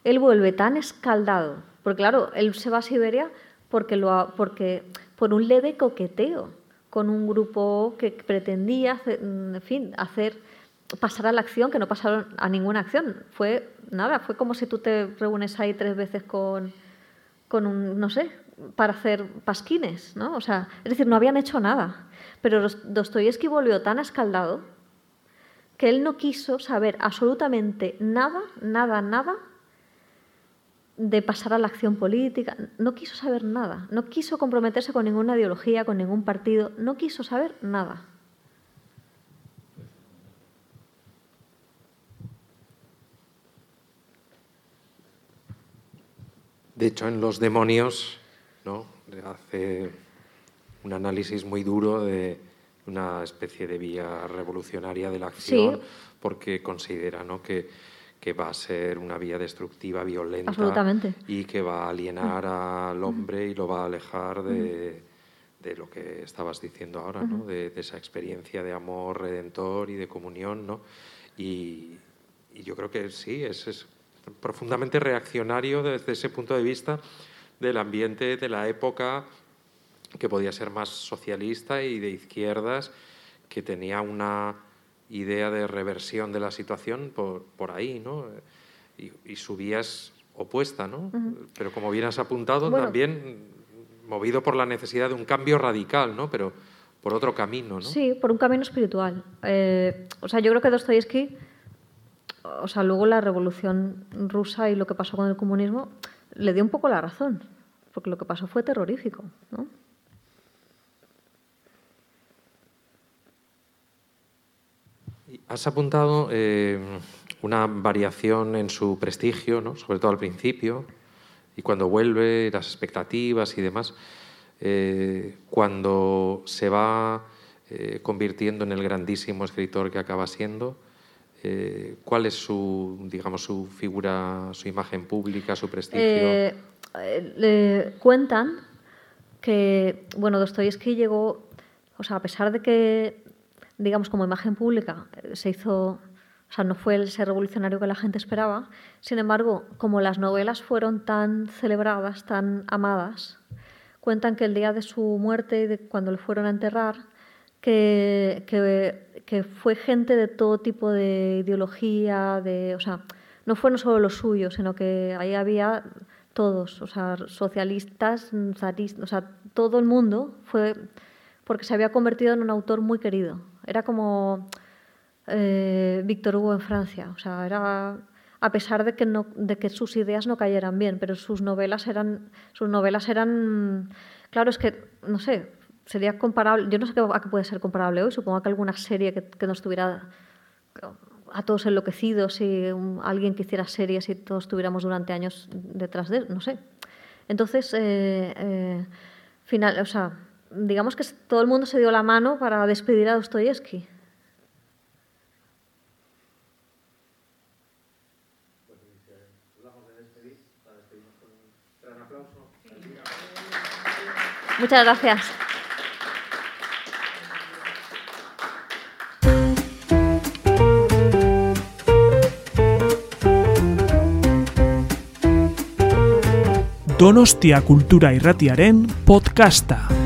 él vuelve tan escaldado, porque claro, él se va a Siberia porque, lo, ha- porque por un leve coqueteo con un grupo que pretendía, hacer- en fin, hacer pasar a la acción, que no pasaron a ninguna acción. Fue nada, fue como si tú te reúnes ahí tres veces con, con un, no sé, para hacer pasquines, ¿no? O sea, es decir, no habían hecho nada. Pero Dos- Dostoyevsky volvió tan escaldado que él no quiso saber absolutamente nada, nada, nada de pasar a la acción política. No quiso saber nada. No quiso comprometerse con ninguna ideología, con ningún partido. No quiso saber nada. De hecho, en Los demonios, ¿no? hace un análisis muy duro de una especie de vía revolucionaria de la acción, Sí. porque considera ¿no? que, que va a ser una vía destructiva, violenta, Absolutamente. y que va a alienar al hombre y lo va a alejar de, de lo que estabas diciendo ahora, ¿no? de, de esa experiencia de amor redentor y de comunión. ¿no? Y, y yo creo que sí, es, es profundamente reaccionario desde ese punto de vista del ambiente de la época que podía ser más socialista y de izquierdas, que tenía una idea de reversión de la situación por, por ahí, ¿no? Y, y su vía es opuesta, ¿no? Pero como bien has apuntado, Bueno. también movido por la necesidad de un cambio radical, ¿no? Pero por otro camino, ¿no? Sí, por un camino espiritual. Eh, o sea, yo creo que Dostoyevsky, o sea, luego la revolución rusa y lo que pasó con el comunismo le dio un poco la razón, porque lo que pasó fue terrorífico, ¿no? Has apuntado eh, una variación en su prestigio, ¿no? sobre todo al principio, y cuando vuelve, las expectativas y demás, eh, cuando se va eh, convirtiendo en el grandísimo escritor que acaba siendo eh, ¿cuál es su, digamos, su figura, su imagen pública, su prestigio? cuentan que, bueno, Dostoyevsky llegó, o sea, a pesar de que, digamos, como imagen pública se hizo o sea, no fue ese revolucionario que la gente esperaba. Sin embargo, como las novelas fueron tan celebradas, tan amadas, cuentan que el día de su muerte, de cuando le fueron a enterrar, que, fue gente de todo tipo de ideología, de, o sea, no fueron solo los suyos, sino que ahí había todos, o sea, socialistas, zaristas, o sea, todo el mundo fue porque se había convertido en un autor muy querido. Era como eh, Víctor Hugo en Francia, o sea, era a pesar de que, no, de que sus ideas no cayeran bien, pero sus novelas eran, sus novelas eran, claro, es que, no sé, sería comparable, yo no sé a qué puede ser comparable hoy, supongo que alguna serie que, que nos tuviera a todos enloquecidos y alguien que hiciera series y todos estuviéramos durante años detrás de él, no sé. Entonces, eh, eh, final, o sea, digamos que todo el mundo se dio la mano para despedir a Dostoyevsky. Muchas gracias. Donostia Kultura Irratiaren podcasta.